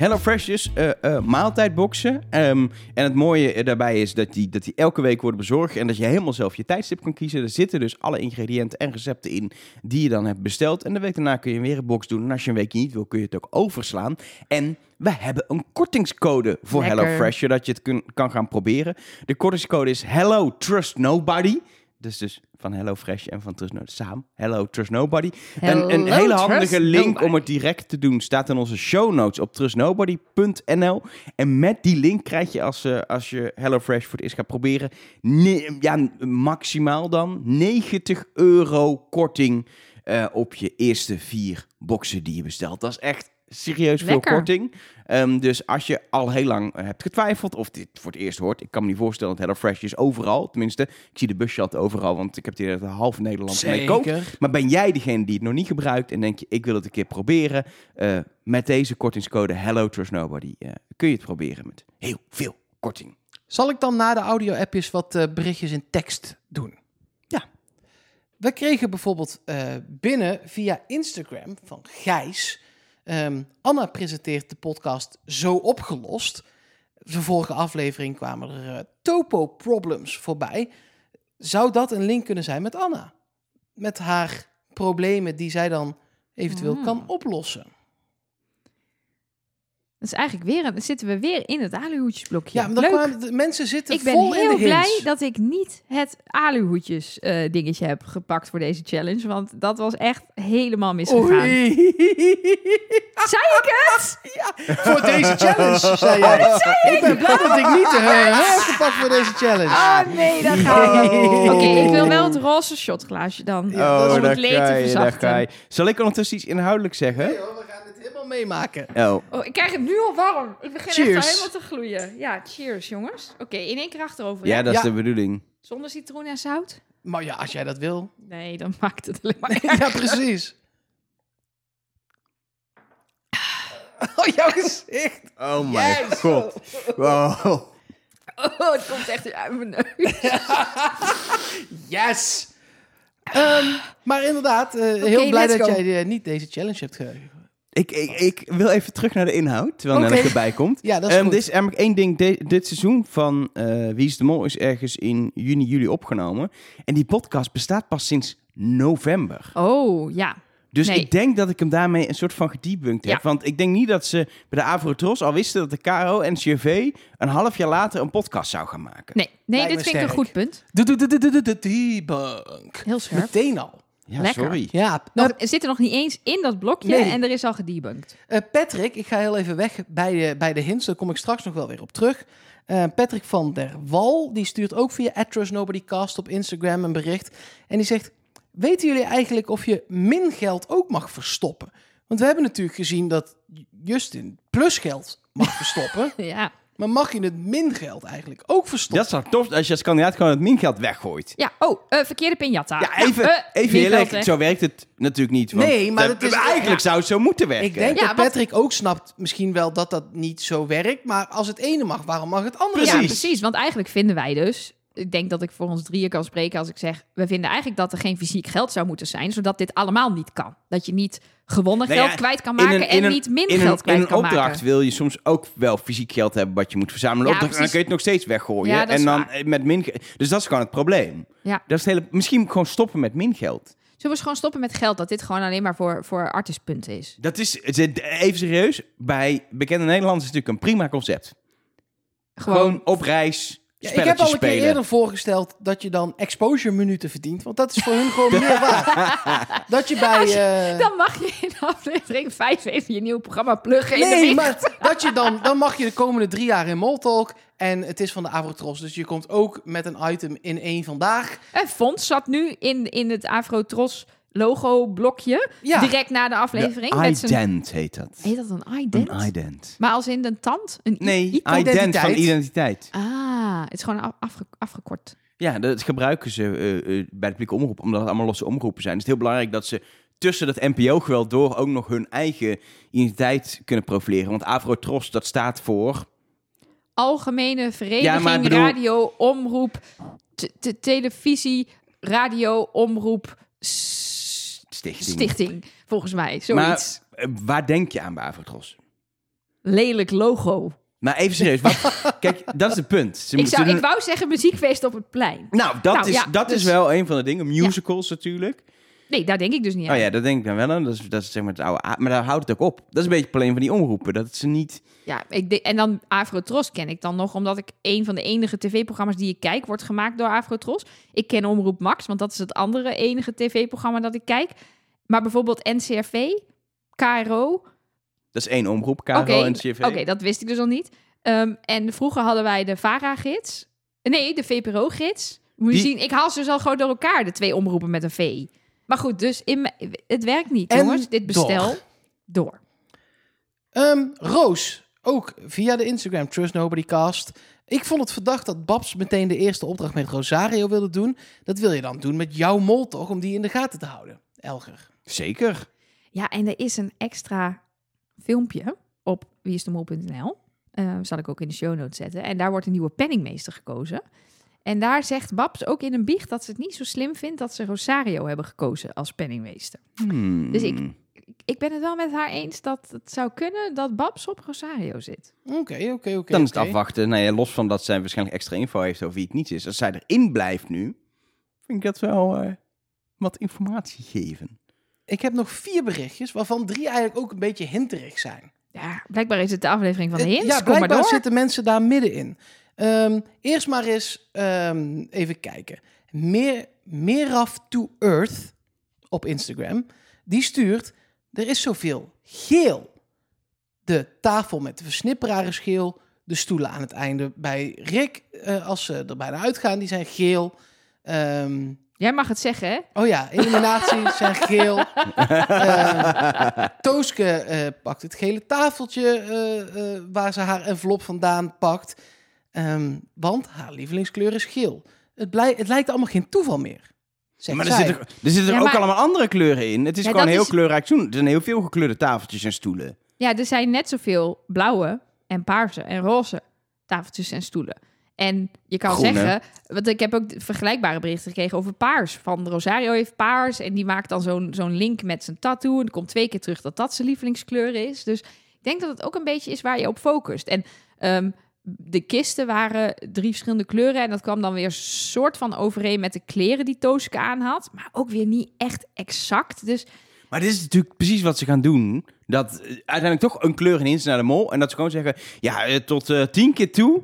A: HelloFresh dus, eh, eh, maaltijdboxen. Ehm, en het mooie eh, daarbij is dat die, dat die elke week worden bezorgd. En dat je helemaal zelf je tijdstip kan kiezen. Er zitten dus alle ingrediënten en recepten in die je dan hebt besteld. En de week daarna kun je weer een box doen. En als je een weekje niet wil, kun je het ook overslaan. En we hebben een kortingscode voor. HelloFresh, zodat je het kun- kan gaan proberen. De kortingscode is Hello Trust Nobody. Dus dus van HelloFresh en van Trust Nobody samen. Hello Trust Nobody. Een, een
C: Hello,
A: hele handige link
C: Nobody.
A: om het direct te doen staat in onze show notes op trustnobody.nl. En met die link krijg je als, eh, als je HelloFresh voor het eerst gaat proberen, ja, maximaal dan 90 euro korting eh, op je eerste vier boxen die je bestelt. Dat is echt serieus veel
C: Lekker.
A: korting. Ehm, dus als je al heel lang eh, hebt getwijfeld of dit voor het eerst hoort, ik kan me niet voorstellen dat HelloFresh is overal. Tenminste, ik zie de busje altijd overal, want ik heb die dat half Nederland mee koopt.
B: Zeker.
A: Maar ben jij degene die het nog niet gebruikt en denk je, ik wil het een keer proberen? Eh, met deze kortingscode Hello Trust Nobody eh, kun je het proberen met heel veel korting.
B: Zal ik dan na de audio-appjes wat eh, berichtjes in tekst doen?
A: Ja.
B: We kregen bijvoorbeeld eh, binnen via Instagram van Gijs. Ehm, Anna presenteert de podcast Zo Opgelost. De vorige aflevering kwamen er eh, topo problems voorbij. Zou dat een link kunnen zijn met Anna? Met haar problemen die zij dan eventueel kan oplossen.
C: Dat is eigenlijk weer, een- dan zitten we weer in het aluhoedjesblokje.
B: Ja, maar dan
C: Leuk.
B: kwamen de mensen zitten
C: Ik ben
B: vol in
C: heel
B: de
C: blij
B: hints.
C: dat ik niet het aluhoedjes eh, dingetje heb gepakt voor deze challenge. Want dat was echt helemaal misgegaan.
B: Oei.
C: Zei ik het?
B: Voor deze challenge, zei jij. ik ben blij dat ik niet de uh, heb gepakt voor deze challenge.
C: Oh nee, dat gaan we.
B: Oh.
C: Oké, ik wil wel het roze shotglaasje dan.
B: Ja, dat is
C: om het leed te
A: ga
C: verzachten.
A: ga. Zal ik ondertussen iets inhoudelijks zeggen?
B: Nee, hoor, helemaal meemaken.
A: Oh,
C: Oh, ik krijg het nu al warm. Ik begin
B: Cheers.
C: echt al helemaal te gloeien. Ja, cheers jongens. Oké, in één keer achterover.
A: ja, dat is
B: Ja.
A: de bedoeling.
C: Zonder citroen en zout?
B: Maar ja, als jij dat wil.
C: Nee, dan maakt het alleen maar erger.
B: ja, precies. Oh, jouw gezicht.
A: Oh mijn
B: Yes.
A: god. Wow.
C: Oh, het komt echt uit mijn neus.
B: Yes. Ehm, maar inderdaad, eh, heel blij dat
C: go.
B: jij eh, niet deze challenge hebt gegeven.
A: Ik, ik, ik wil even terug naar de inhoud, terwijl. Nelleke erbij komt.
B: Ja, dat is
A: Ehm,
B: goed.
A: dit is eigenlijk één ding. de- dit seizoen van eh, Wie is de Mol is ergens in juni, juli opgenomen. En die podcast bestaat pas sinds november.
C: Oh, ja.
A: Dus
C: Nee.
A: ik denk dat ik hem daarmee een soort van gedebunked heb.
C: Ja.
A: Want ik denk niet dat ze bij de Avrotros al wisten dat de KRO en CV een half jaar later een podcast zou gaan maken.
C: Nee, nee
B: Lijkt
C: dit vind ik een goed punt.
B: De, de, de, de, de, de, de debunk.
C: Heel scherp.
B: Meteen al.
A: Ja,
C: Lekker.
A: sorry.
B: Ja,
C: Nog,
B: nou,
C: er zit er nog niet eens in dat blokje
B: Nee.
C: en er is al gedebunked.
B: eh, Patrick, ik ga heel even weg bij de, bij de hints. Daar kom ik straks nog wel weer op terug. Eh, Patrick van der Wal, die stuurt ook via @trustnobodycast op Instagram een bericht. En die zegt, weten jullie eigenlijk of je min geld ook mag verstoppen? Want we hebben natuurlijk gezien dat Justin plusgeld mag verstoppen.
C: Ja.
B: Maar mag je het min geld eigenlijk ook verstoppen?
A: Dat zou tof als je als kandidaat gewoon het mingeld weggooit.
C: Ja, oh, eh, verkeerde pinjata.
A: Ja, even,
C: eh,
A: even eerlijk,
C: weg.
A: zo werkt het natuurlijk niet. want
B: Nee, maar
A: dat-
B: het is-
A: eigenlijk
B: ja.
A: zou het zo moeten werken.
B: Ik denk
C: Ja,
B: dat
C: wat-
B: Patrick ook snapt misschien wel dat dat niet zo werkt. Maar als het ene mag, waarom mag het andere
C: Ja,
B: niet?
C: precies. Want eigenlijk vinden wij dus... Ik denk dat ik voor ons drieën kan spreken als ik zeg... We vinden eigenlijk dat er geen fysiek geld zou moeten zijn... zodat dit allemaal niet kan. Dat je niet gewonnen
A: Nou
C: geld
A: ja,
C: kwijt kan maken...
A: een-
C: en
A: een-
C: niet min
A: in
C: geld
A: een,
C: kwijt
A: in een
C: kan
A: opdracht
C: maken.
A: wil je soms ook wel fysiek geld hebben wat je moet verzamelen.
C: Ja,
A: Opdracht- dan kun je het nog steeds weggooien.
C: Ja,
A: en dan
C: waar.
A: met min. Dus dat is gewoon het probleem.
C: Ja.
A: Dat is het hele, misschien gewoon stoppen met min geld.
C: Zullen we eens gewoon stoppen met geld? Dat dit gewoon alleen maar voor, voor artiestpunten is.
A: Dat is even serieus. Bij bekende Nederlanders is het natuurlijk een prima concept. Gewoon,
C: Gewoon,
A: op reis.
B: Ja, ik heb al een keer eerder voorgesteld dat je dan exposure minuten verdient. Want dat is voor hun gewoon meer waard. Dat je bij... eh,
C: dan mag je in aflevering 5 even je nieuw programma pluggen in de
B: Nee, maar dat je dan, dan mag je de komende drie jaar in Moltalk. En het is van de Avrotros. Dus je komt ook met een item in één vandaag.
C: En Fons zat nu in, in het Afrotros logo blokje.
B: Ja.
C: Direct na de aflevering.
A: De
C: met zijn-
A: ident heet dat.
C: Heet dat een ident?
A: Een ident.
C: Maar als in een tand? Een
A: Nee, ident
B: identiteit.
A: van identiteit.
C: Ah, het is gewoon af- afge- afgekort.
A: Ja, dat gebruiken ze eh, eh, bij de publieke omroep, omdat het allemaal losse omroepen zijn. Het is heel belangrijk dat ze tussen dat NPO-geweld door ook nog hun eigen identiteit kunnen profileren. Want Avrotros, dat staat voor...
C: Algemene Vereniging
A: Ja, bedoel-
C: Radio Omroep Televisie Radio Omroep
A: Stichting.
C: Stichting. Volgens mij,
A: Maar
C: zoiets.
A: eh, waar denk je aan bij Avrotros?
C: Lelijk logo.
A: Maar even serieus, wat, kijk, dat is het punt. Ze
C: Ik, zou,
A: doen-
C: ik wou zeggen muziekfeest op het plein.
A: Nou, dat,
C: Nou,
A: is,
C: ja,
A: dat is
C: dus-
A: wel een van de dingen. Musicals natuurlijk.
C: Nee, daar denk ik dus niet aan.
A: Oh ja, dat denk ik dan wel aan. Dat is, dat is zeg maar het oude... Maar daar houdt het ook op. Dat is een beetje het probleem van die omroepen. Dat ze niet...
C: Ja, ik en dan Afrotros ken ik dan nog, omdat ik een van de enige tv-programma's die ik kijk, wordt gemaakt door Afrotros. Ik ken Omroep Max, want dat is het andere enige tv-programma dat ik kijk. Maar bijvoorbeeld NCRV, KRO.
A: Dat is één omroep, KRO en CV.
C: Oké, dat wist ik dus al niet. Ehm, en vroeger hadden wij de VARA-gids. Nee, de VPRO-gids. Moet je
A: Die-
C: zien, ik haal ze dus al gewoon door elkaar, de twee omroepen met een V. Maar goed, dus in het werkt niet,
B: En
C: jongens. Dit bestel
B: door.
C: door.
B: Ehm, Roos, ook via de Instagram Trust Nobody Cast. Ik vond het verdacht dat Babs meteen de eerste opdracht met Rosario wilde doen. Dat wil je dan doen met jouw mol toch, om die in de gaten te houden, Elger.
A: Zeker.
C: Ja, en er is een extra filmpje op wieisdemol.nl. Eh zal ik ook in de show notes zetten. En daar wordt een nieuwe penningmeester gekozen. En daar zegt Babs ook in een biecht dat ze het niet zo slim vindt dat ze Rosario hebben gekozen als penningmeester.
A: Hmm.
C: Dus ik- Ik ben het wel met haar eens dat het zou kunnen dat Babs op Rosario zit.
B: Oké, oké, oké.
A: Dan is het afwachten. Nou ja, los van dat zij waarschijnlijk extra info heeft over wie het niet is. Als zij erin blijft nu, vind ik dat wel eh, wat informatie geven.
B: Ik heb nog vier berichtjes, waarvan drie eigenlijk ook een beetje hinterig zijn.
C: Ja, blijkbaar is het de aflevering van de
B: Het-
C: hints.
B: Ja,
C: Kom maar
B: blijkbaar
C: door.
B: zitten mensen daar middenin. Ehm, eerst maar eens ehm, even kijken. Meer, Meraf to Earth op Instagram. Die stuurt, er is zoveel geel. De tafel met de versnipperaar is geel. De stoelen aan het einde bij Rick, eh, als ze er bijna uitgaan, die zijn geel. Ehm,
C: Jij mag het zeggen, hè?
B: oh ja, illuminaties zijn geel. Ehm, Tooske eh, pakt het gele tafeltje eh, waar ze haar envelop vandaan pakt. Ehm, want haar lievelingskleur is geel. Het, blij, het lijkt allemaal geen toeval meer. Zegt
A: maar er zitten, er zitten
C: Ja,
A: ook
C: maar-
A: allemaal andere kleuren in. Het is
C: Ja,
A: gewoon heel
C: is-
A: kleurrijk zoen. Er zijn heel veel gekleurde tafeltjes en stoelen.
C: Ja, er zijn net zoveel blauwe en paarse en roze tafeltjes en stoelen. En je kan
A: Groene.
C: zeggen, want ik heb ook vergelijkbare berichten gekregen over paars. Van Rosario heeft paars en die maakt dan zo'n zo'n link met zijn tattoo. En er komt twee keer terug dat dat zijn lievelingskleur is. Dus ik denk dat het ook een beetje is waar je op focust. En ehm, de kisten waren drie verschillende kleuren. En dat kwam dan weer soort van overeen met de kleren die Tooske aan had. Maar ook weer niet echt exact. Dus
A: Maar dit is natuurlijk precies wat ze gaan doen. Dat eh, uiteindelijk toch een kleur in hints naar de mol. En dat ze gewoon zeggen, ja, eh, tot eh, tien keer toe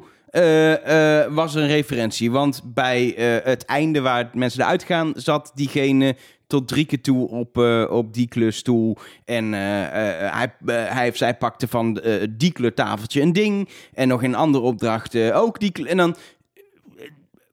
A: was er een referentie. Want bij het einde waar mensen eruit gaan, zat diegene tot drie keer toe op, eh, op die kleurstoel. En eh, eh, hij, hij of zij pakte van die kleurtafeltje een ding. En nog in een andere opdracht eh, ook die kleur. En dan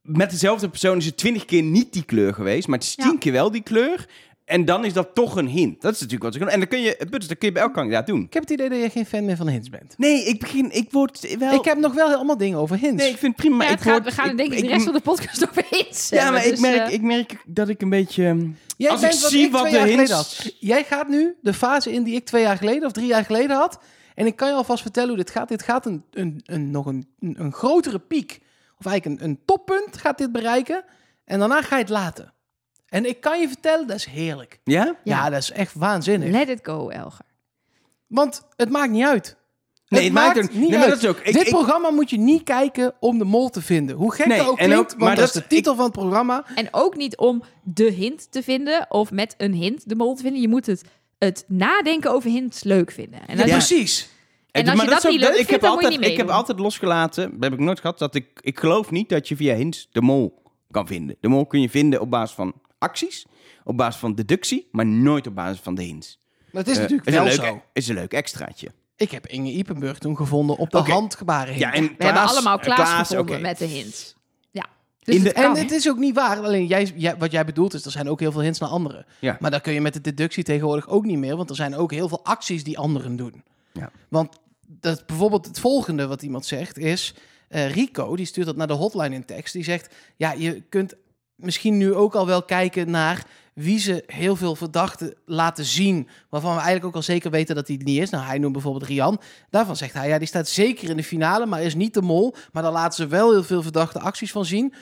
A: met dezelfde persoon is het twintig keer niet die kleur geweest. Maar het is
C: Ja.
A: tien keer wel die kleur. En dan is dat toch een hint. Dat is natuurlijk wat ze doen. En dan kun je, dat kun je bij elke kandidaat doen.
B: Ik heb het idee dat je geen fan meer van hints bent.
A: Nee, ik begin, ik word wel...
B: Ik heb nog wel allemaal dingen over hints.
A: Nee, ik vind het prima. maar
C: ja,
A: ik
C: het gaat,
A: word,
C: we gaan
A: ik-
C: denk ik, de rest van de podcast over hints
A: Ja,
C: hebben.
A: maar ik
C: Dus,
A: merk,
C: eh,
A: ik merk dat ik een beetje... ehm,
B: Jij
A: als ik
B: bent wat
A: zie
B: ik
A: wat
B: twee
A: de
B: jaar
A: hints...
B: geleden had. Jij gaat nu de fase in die ik twee jaar geleden of drie jaar geleden had. En ik kan je alvast vertellen hoe dit gaat. Dit gaat een, een, een, nog een, een, een grotere piek, of eigenlijk een, een toppunt gaat dit bereiken. En daarna ga je het laten. En ik kan je vertellen, dat is heerlijk.
A: Ja?
B: Ja,
C: Ja.
B: dat is echt waanzinnig.
C: let it go, Elger.
B: Want het maakt niet uit.
A: Nee, het maakt ook-
B: niet
A: nee, maar
B: uit.
A: dat is ook- ik-
B: Dit
A: ik-
B: programma moet je niet kijken om de mol te vinden. Hoe gek
A: Nee,
B: dat ook
A: en
B: klinkt,
A: ook-
B: want
A: maar
B: dat is
A: dat-
B: de titel van het programma.
C: En ook niet om de hint te vinden of met een hint de mol te vinden. Je moet het, het nadenken over hints leuk vinden. En
B: Ja,
C: als je-
B: precies.
C: En
A: maar
C: als je dat niet leuk
A: ik
C: vindt,
A: heb
C: dan moet je
A: altijd,
C: niet
A: Ik heb
C: meedoen.
A: altijd losgelaten, dat heb ik nooit gehad, dat ik... Ik geloof niet dat je via hints de mol kan vinden. De mol kun je vinden op basis van acties, op basis van deductie, maar nooit op basis van de hints.
B: Dat is
A: Eh,
B: natuurlijk
A: is
B: wel
A: een leuk,
B: zo.
A: Is een leuk extraatje.
B: Ik heb Inge Ipenburg toen gevonden op de
A: Oké.
B: handgebaren.
A: Ja, en
C: we hebben
A: Klaas-
C: allemaal
A: eh,
C: Klaas,
A: Klaas,
C: gevonden
A: oké.
C: met de hints. Ja. Dus
A: In
C: het
A: de-
C: kan,
B: En het is ook niet waar. Alleen jij, jij- wat jij bedoelt is, er zijn ook heel veel hints naar anderen.
A: Ja.
B: Maar dat kun je met de deductie tegenwoordig ook niet meer. Want er zijn ook heel veel acties die anderen doen.
A: Ja.
B: Want dat, bijvoorbeeld het volgende wat iemand zegt is... eh, Rico, die stuurt dat naar de hotline in tekst. Die zegt, ja, je kunt misschien nu ook al wel kijken naar... wie ze heel veel verdachten laten zien... waarvan we eigenlijk ook al zeker weten dat hij het niet is. Nou, hij noemt bijvoorbeeld Rian. Daarvan zegt hij, ja, die staat zeker in de finale... maar is niet de mol. Maar dan laten ze wel heel veel verdachte acties van zien...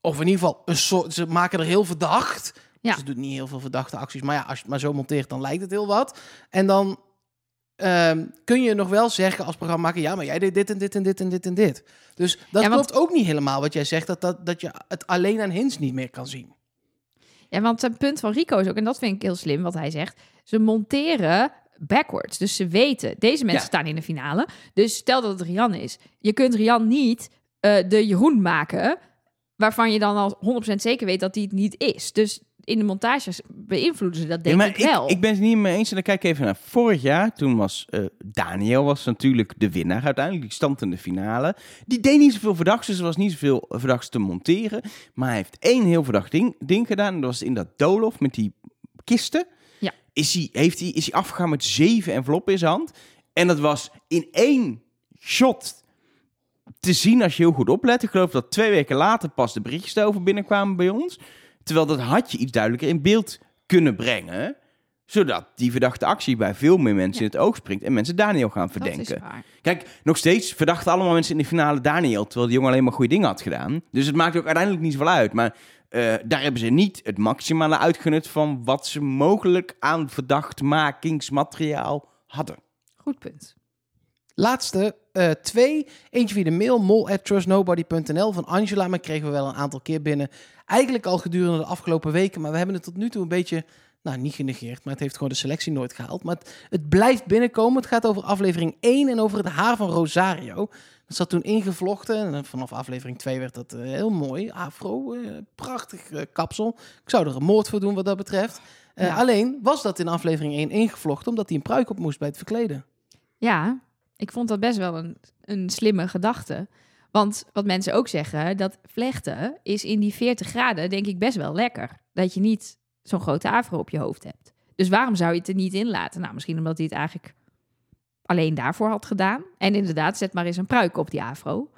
B: Of in ieder geval, een soort, ze maken er heel verdacht.
C: Ja.
B: Ze doet niet heel veel verdachte acties. Maar ja, als je het maar zo monteert, dan lijkt het heel wat. En dan ehm, kun je nog wel zeggen als programmamaker... ja, maar jij deed dit en dit en dit en dit en dit. Dus dat
C: Ja, want-
B: klopt ook niet helemaal wat jij zegt... Dat, dat, dat je het alleen aan hints niet meer kan zien.
C: Ja, want het punt van Rico is ook, en dat vind ik heel slim wat hij zegt. Ze monteren backwards. Dus ze weten, deze mensen
A: Ja.
C: staan in de finale. Dus stel dat het Rian is. Je kunt Rian niet eh, de Jeroen maken, waarvan je dan al 100% zeker weet dat hij het niet is. Dus in de montages beïnvloeden ze dat denk
A: Ja,
C: ik wel.
A: Ik ben het niet mee eens. En dan kijk ik even naar vorig jaar. Toen was eh, Daniel was natuurlijk de winnaar uiteindelijk. Die stand in de finale. Die deed niet zoveel verdachts. Dus er was niet zoveel verdachts te monteren. Maar hij heeft één heel verdacht ding, ding gedaan. En dat was in dat doolhof met die kisten.
C: Ja.
A: Is hij, heeft hij, is hij afgegaan met zeven enveloppen in zijn hand. En dat was in één shot te zien als je heel goed oplet. Ik geloof dat twee weken later pas de berichtjes daarover binnenkwamen bij ons. Terwijl dat had je iets duidelijker in beeld kunnen brengen. Zodat die verdachte actie bij veel meer mensen
C: Ja.
A: in het oog springt. En mensen Daniel gaan
C: dat is
A: verdenken.
C: waar.
A: Kijk, nog steeds verdachten allemaal mensen in de finale Daniel. Terwijl die jongen alleen maar goede dingen had gedaan. Dus het maakt ook uiteindelijk niet zoveel uit. Maar eh, daar hebben ze niet het maximale uitgenut van wat ze mogelijk aan verdachtmakingsmateriaal hadden.
C: Goed punt.
B: Laatste eh, twee. Eentje via de mail, mol@trustnobody.nl van Angela. Maar kregen we wel een aantal keer binnen. Eigenlijk al gedurende de afgelopen weken. Maar we hebben het tot nu toe een beetje, nou niet genegeerd. Maar het heeft gewoon de selectie nooit gehaald. Maar het, het blijft binnenkomen. Het gaat over aflevering 1 en over het haar van Rosario. Dat zat toen ingevlochten. En vanaf aflevering 2 werd dat eh, heel mooi. Afro, eh, prachtig eh, kapsel. Ik zou er een moord voor doen wat dat betreft.
C: Ja.
B: Alleen was dat in aflevering 1 ingevlochten omdat hij een pruik op moest bij het verkleden.
C: Ja, ik vond dat best wel een, een slimme gedachte. Want wat mensen ook zeggen, dat vlechten is in die 40 graden denk ik best wel lekker. Dat je niet zo'n grote afro op je hoofd hebt. Dus waarom zou je het er niet in laten? Nou, misschien omdat hij het eigenlijk alleen daarvoor had gedaan. En inderdaad, zet maar eens een pruik op die afro.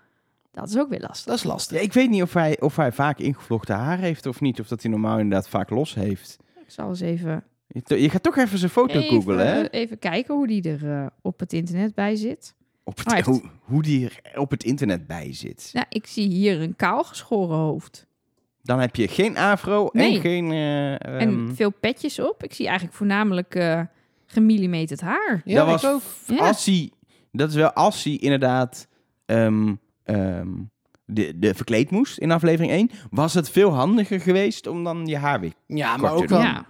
C: Dat is ook weer lastig.
B: Dat is lastig.
A: Ja, ik weet niet of hij, of hij vaak ingevlochten haar heeft of niet. Of dat hij normaal inderdaad vaak los heeft.
C: Ik zal eens even...
A: Je, je gaat toch even zijn foto
C: Even,
A: googlen, hè?
C: even kijken hoe die er eh, op het internet bij zit.
A: Op het,
C: Oh,
A: hoe, hoe die er op het internet bij zit.
C: Nou, ik zie hier een kaal geschoren hoofd.
A: Dan heb je geen afro
C: Nee.
A: en geen... eh, ehm,
C: En veel petjes op. Ik zie eigenlijk voornamelijk eh gemillimeterd haar.
B: Ja,
A: dat was
B: ook.
C: Ja.
A: als hij... Dat is wel als hij inderdaad ehm, ehm, de, de verkleed moest in aflevering 1. Was het veel handiger geweest om dan je haar weer...
B: Ja, maar ook wel.
C: Ja.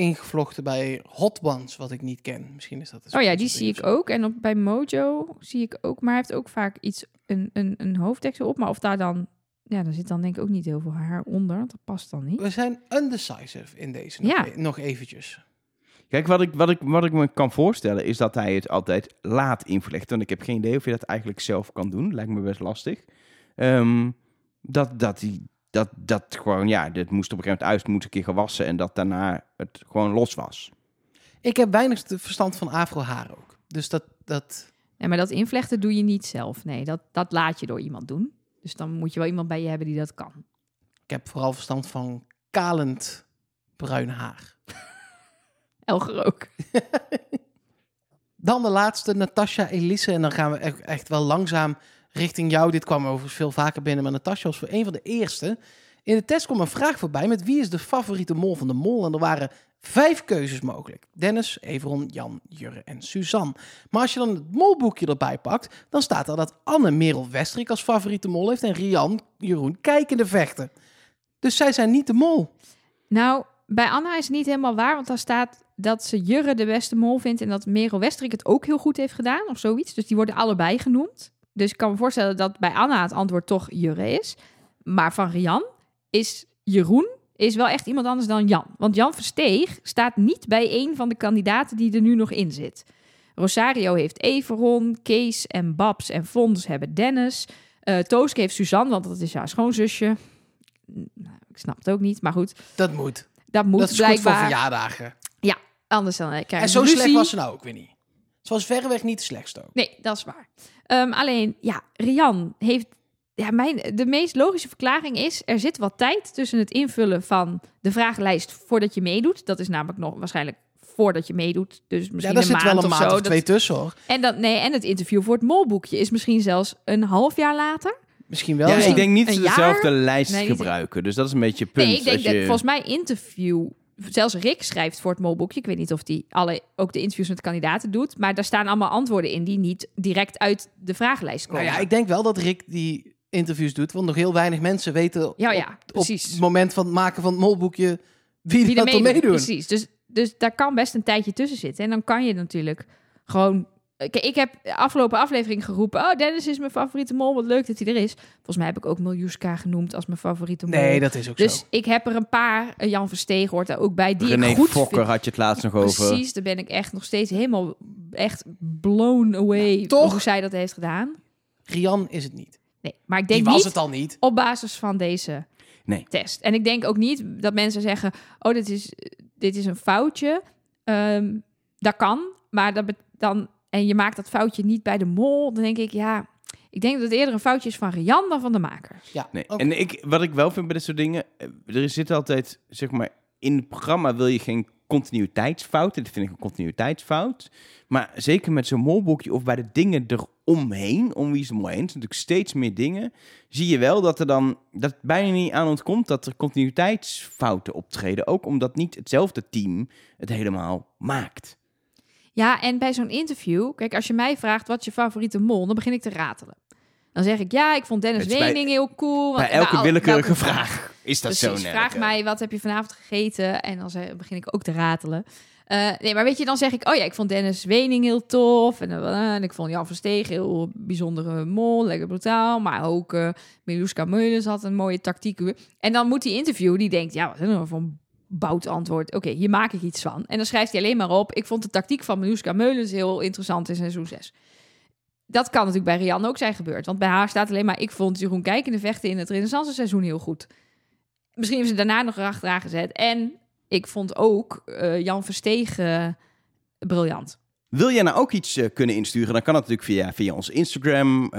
B: Ingevlochten bij Hot Ones, wat ik niet ken. Misschien is dat een
C: Oh ja, die zie ik ook. En op, bij Mojo zie ik ook. Maar hij heeft ook vaak iets, een, een, een hoofddeksel op. Maar of daar dan... Ja, daar zit dan denk ik ook niet heel veel haar onder. want Dat past dan niet.
B: We zijn undecisive in deze nog,
C: Ja.
B: e- nog eventjes.
A: Kijk, wat ik, wat, ik, wat ik me kan voorstellen is dat hij het altijd laat invlecht. Want ik heb geen idee of je dat eigenlijk zelf kan doen. Lijkt me best lastig. Ehm, dat, dat, hij, dat, dat gewoon, ja, dit moest op een gegeven moment uit, moest een keer gewassen. En dat daarna het gewoon los was.
B: Ik heb weinig te- verstand van afro-haar ook. Dus dat, dat...
C: Ja, maar dat invlechten doe je niet zelf. Nee, dat, dat laat je door iemand doen. Dus dan moet je wel iemand bij je hebben die dat kan.
B: Ik heb vooral verstand van kalend bruin haar.
C: Elger ook.
B: Dan de laatste, Natasha Elisse. En dan gaan we echt, echt wel langzaam richting jou. Dit kwam overigens veel vaker binnen, maar Natasha was voor een van de eerste. In de test kwam een vraag voorbij met wie is de favoriete mol van de mol? En er waren vijf keuzes mogelijk. Dennis, Everon, Jan, Jurre en Suzanne. Maar als je dan het molboekje erbij pakt, dan staat er dat Anne Merel Westrik als favoriete mol heeft en Rian, Jeroen, kijkende vechten. Dus zij zijn niet de mol.
C: Nou, bij Anna is het niet helemaal waar, want daar staat dat ze Jurre de beste mol vindt en dat Merel Westrik het ook heel goed heeft gedaan of zoiets. Dus die worden allebei genoemd. Dus ik kan me voorstellen dat bij Anna het antwoord toch Jurre is. Maar van Rian is Jeroen is wel echt iemand anders dan Jan. Want Jan Versteeg staat niet bij een van de kandidaten die er nu nog in zit. Rosario heeft Everon, Kees en Babs en Fons hebben Dennis. Eh Tooske heeft Suzanne, want dat is haar schoonzusje. Nou, ik snap het ook niet, maar goed.
B: Dat moet.
C: Dat moet
B: dat is goed voor verjaardagen.
C: Anders dan eh,
B: En zo slecht was ze nou ook weer niet. Ze was verreweg niet de slechtste ook.
C: Nee, dat is waar. Ehm, alleen, ja, Rian heeft... Ja, mijn, de meest logische verklaring is... er zit wat tijd tussen het invullen van de vragenlijst... voordat je meedoet. Dat is namelijk nog waarschijnlijk voordat je meedoet. Dus
B: Ja,
C: misschien
B: daar
C: een
B: zit
C: maand
B: wel een
C: of
B: maand
C: zo.
B: of twee
C: Dat-
B: tussen hoor.
C: en, dat, nee, en het interview voor het molboekje is misschien zelfs een half jaar later.
B: Misschien wel.
A: ja, ik denk niet dat ze dezelfde
C: jaar?
A: lijst
C: Nee,
A: gebruiken. Dus dat is een beetje het punt.
C: nee, ik denk
A: Als
C: dat
A: je-
C: volgens mij interview... Zelfs Rick schrijft voor het molboekje. Ik weet niet of die alle, ook de interviews met kandidaten doet. Maar daar staan allemaal antwoorden in die niet direct uit de vragenlijst komen.
B: Nou ja, ik denk wel dat Rick die interviews doet. Want nog heel weinig mensen weten
C: Ja,
B: op,
C: ja,
B: op
C: precies.
B: het moment van het maken van het molboekje wie,
C: wie
B: dat
C: er meedoen. Precies. Dus, dus daar kan best een tijdje tussen zitten. En dan kan je natuurlijk gewoon... Kijk, ik heb de afgelopen aflevering geroepen... Oh, Dennis is mijn favoriete mol. Wat leuk dat hij er is. Volgens mij heb ik ook Miljuska genoemd als mijn favoriete mol.
B: Nee, dat is ook
C: dus
B: zo.
C: ik heb er een paar... eh, Jan Versteeg hoort daar ook bij. Die
A: René
C: ik goed
A: Fokker
C: vind.
A: had je het laatst nog over.
C: Precies, daar ben ik echt nog steeds helemaal... Echt blown away
B: toch?
C: hoe zij dat heeft gedaan.
B: Rian is het niet.
C: Nee, maar ik
B: Die
C: denk
B: was
C: niet
B: het al niet.
C: op basis van deze
A: Nee.
C: test. En ik denk ook niet dat mensen zeggen: Oh, dit is, dit is een foutje. Ehm, dat kan, maar dat dan. En je maakt dat foutje niet bij de mol. Dan denk ik, ja. Ik denk dat het eerder een foutje is van Rian dan van de makers.
B: Ja,
A: Nee. En ik, wat ik wel vind bij dit soort dingen, eh, er zit altijd, zeg maar, in het programma wil je geen continuïteitsfouten. Dit vind ik een continuïteitsfout. Maar zeker met zo'n molboekje of bij de dingen eromheen, om wie is de mol heen, zijn natuurlijk steeds meer dingen, zie je wel dat er dan, dat het bijna niet aan ontkomt dat er continuïteitsfouten optreden. Ook omdat niet hetzelfde team het helemaal maakt.
C: Ja, en bij zo'n interview, kijk, als je mij vraagt wat je favoriete mol, dan begin ik te ratelen. Dan zeg ik ja, ik vond Dennis
A: bij-
C: Wening heel cool. want-
A: Bij elke
C: al-
A: willekeurige
C: welke
A: vraag is dat
C: Precies,
A: zo
C: vraag mij wat heb je vanavond gegeten en dan zeg- begin ik ook te ratelen. Eh, nee, maar weet je, dan zeg ik, oh ja, ik vond Dennis Wening heel tof en, eh, en ik vond Jan Versteeg heel bijzondere mol, lekker brutaal, maar ook eh Miluska Meulens had een mooie tactiek. En dan moet die interview, die denkt, ja, wat is er nou voor een bout antwoord? Oké, hier maak ik iets van. En dan schrijft hij alleen maar op, ik vond de tactiek van Miluska Meulens heel interessant in seizoen 6. Dat kan natuurlijk bij Rian ook zijn gebeurd. Want bij haar staat alleen maar... ik vond Jeroen Kijkende vechten in het renaissance seizoen heel goed. Misschien hebben ze daarna nog erachteraan gezet. En ik vond ook eh, Jan Verstegen briljant.
A: Wil jij nou ook iets eh, kunnen insturen? Dan kan dat natuurlijk via, via ons Instagram,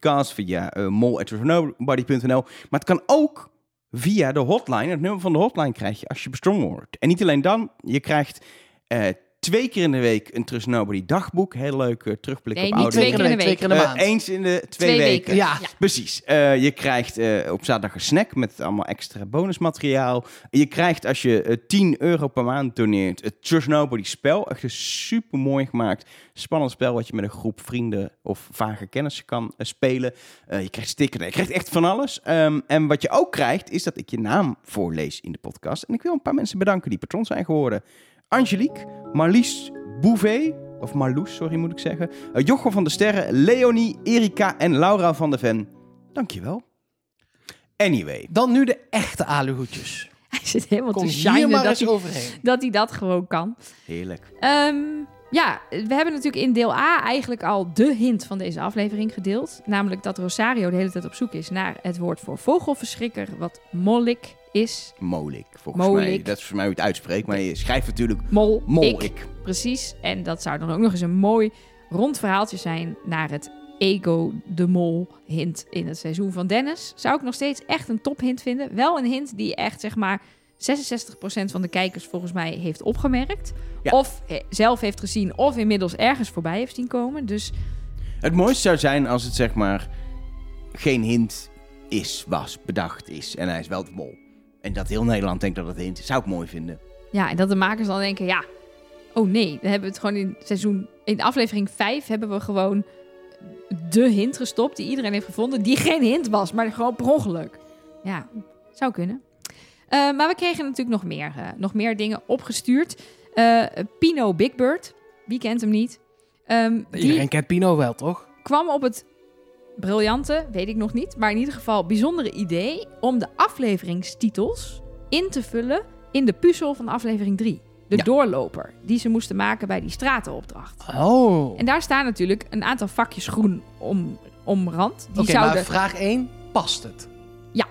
A: Cast, via mol@trustnobody.nl. Maar het kan ook via de hotline. Het nummer van de hotline krijg je als je bestrongen wordt. En niet alleen dan, je krijgt eh, twee keer in de week een Trust Nobody dagboek. Heel leuk eh, terugblik
C: Nee,
A: op
C: niet
A: oude
C: twee keer in de
B: twee
C: week.
B: keer in de
A: Eh,
B: maand.
A: eens in de twee,
C: Twee
A: weken.
C: weken.
B: Ja.
C: Ja.
A: Precies. Eh, je krijgt eh, op zaterdag een snack met allemaal extra bonusmateriaal. Je krijgt als je eh, 10 euro per maand doneert het Trust Nobody spel. Echt een super mooi gemaakt, spannend spel wat je met een groep vrienden of vage kennissen kan spelen. Eh, je krijgt stickers, je krijgt echt van alles. Ehm, en wat je ook krijgt is dat ik je naam voorlees in de podcast. En ik wil een paar mensen bedanken die patron zijn geworden. Angelique, Marlies Bouvet, of Marloes, sorry moet ik zeggen. Uh, Jochem van der Sterren, Leonie, Erika en Laura van der Ven. Dankjewel. Anyway,
B: Dan nu de echte aluhoedjes.
C: Hij zit helemaal
B: Kom
C: te shinen
B: maar
C: dat hij,
B: overheen.
C: dat hij dat gewoon kan.
A: heerlijk.
C: Ehm, ja, we hebben natuurlijk in deel A eigenlijk al de hint van deze aflevering gedeeld. Namelijk dat Rosario de hele tijd op zoek is naar het woord voor vogelverschrikker, wat mollik is.
A: Molik, volgens mij. Dat is voor mij hoe het uitspreekt, maar je schrijft natuurlijk
C: Mol, ik.
A: molik.
C: Precies. En dat zou dan ook nog eens een mooi rond verhaaltje zijn naar het Ego de Mol hint in het seizoen van Dennis. Zou ik nog steeds echt een tophint vinden. Wel een hint die echt zeg maar 66% van de kijkers volgens mij heeft opgemerkt.
A: Ja.
C: Of eh, zelf heeft gezien of inmiddels ergens voorbij heeft zien komen. Dus
A: Het mooiste zou zijn als het zeg maar geen hint is, was, bedacht is. En hij is wel de mol. En dat heel Nederland denkt dat het hint is. Zou ik mooi vinden.
C: ja, en dat de makers dan denken, ja, oh nee, dan hebben we het gewoon in seizoen, in aflevering 5 hebben we gewoon de hint gestopt die iedereen heeft gevonden, die geen hint was, maar gewoon per ongeluk. Ja, zou kunnen. Eh, maar we kregen natuurlijk nog meer, eh, nog meer dingen opgestuurd. Eh, Pino Big Bird, wie kent hem niet? Ehm, die
B: Iedereen kent Pino wel, toch?
C: kwam op het briljante, weet ik nog niet, maar in ieder geval bijzondere idee om de afleveringstitels in te vullen in de puzzel van aflevering 3. De
A: Ja.
C: doorloper die ze moesten maken bij die stratenopdracht.
B: Oh.
C: En daar staan natuurlijk een aantal vakjes groen om, omrand.
B: Oké,
C: zouden
B: maar vraag 1, past het?
C: Ja.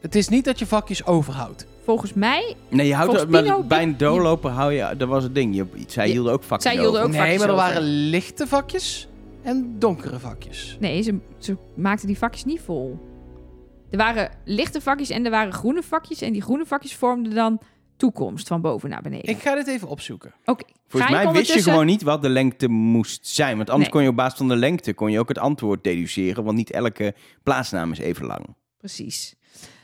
B: Het is niet dat je vakjes overhoudt.
C: volgens mij,
A: Nee, je houdt maar
C: Pino-
A: bij een doorloper hou je, dat was het ding. Je, zij hielden ook vakjes
C: zij hielden
A: over.
C: ook
B: nee,
C: vakjes
B: maar er waren lichte vakjes en donkere vakjes.
C: nee, ze, ze maakten die vakjes niet vol. Er waren lichte vakjes en er waren groene vakjes. En die groene vakjes vormden dan toekomst van boven naar beneden.
B: Ik ga dit even opzoeken.
C: Oké,
A: Volgens mij wist je gewoon niet wat de lengte moest zijn. Want anders
C: Nee.
A: kon je op basis van de lengte kon je ook het antwoord deduceren. Want niet elke plaatsnaam is even lang.
C: Precies.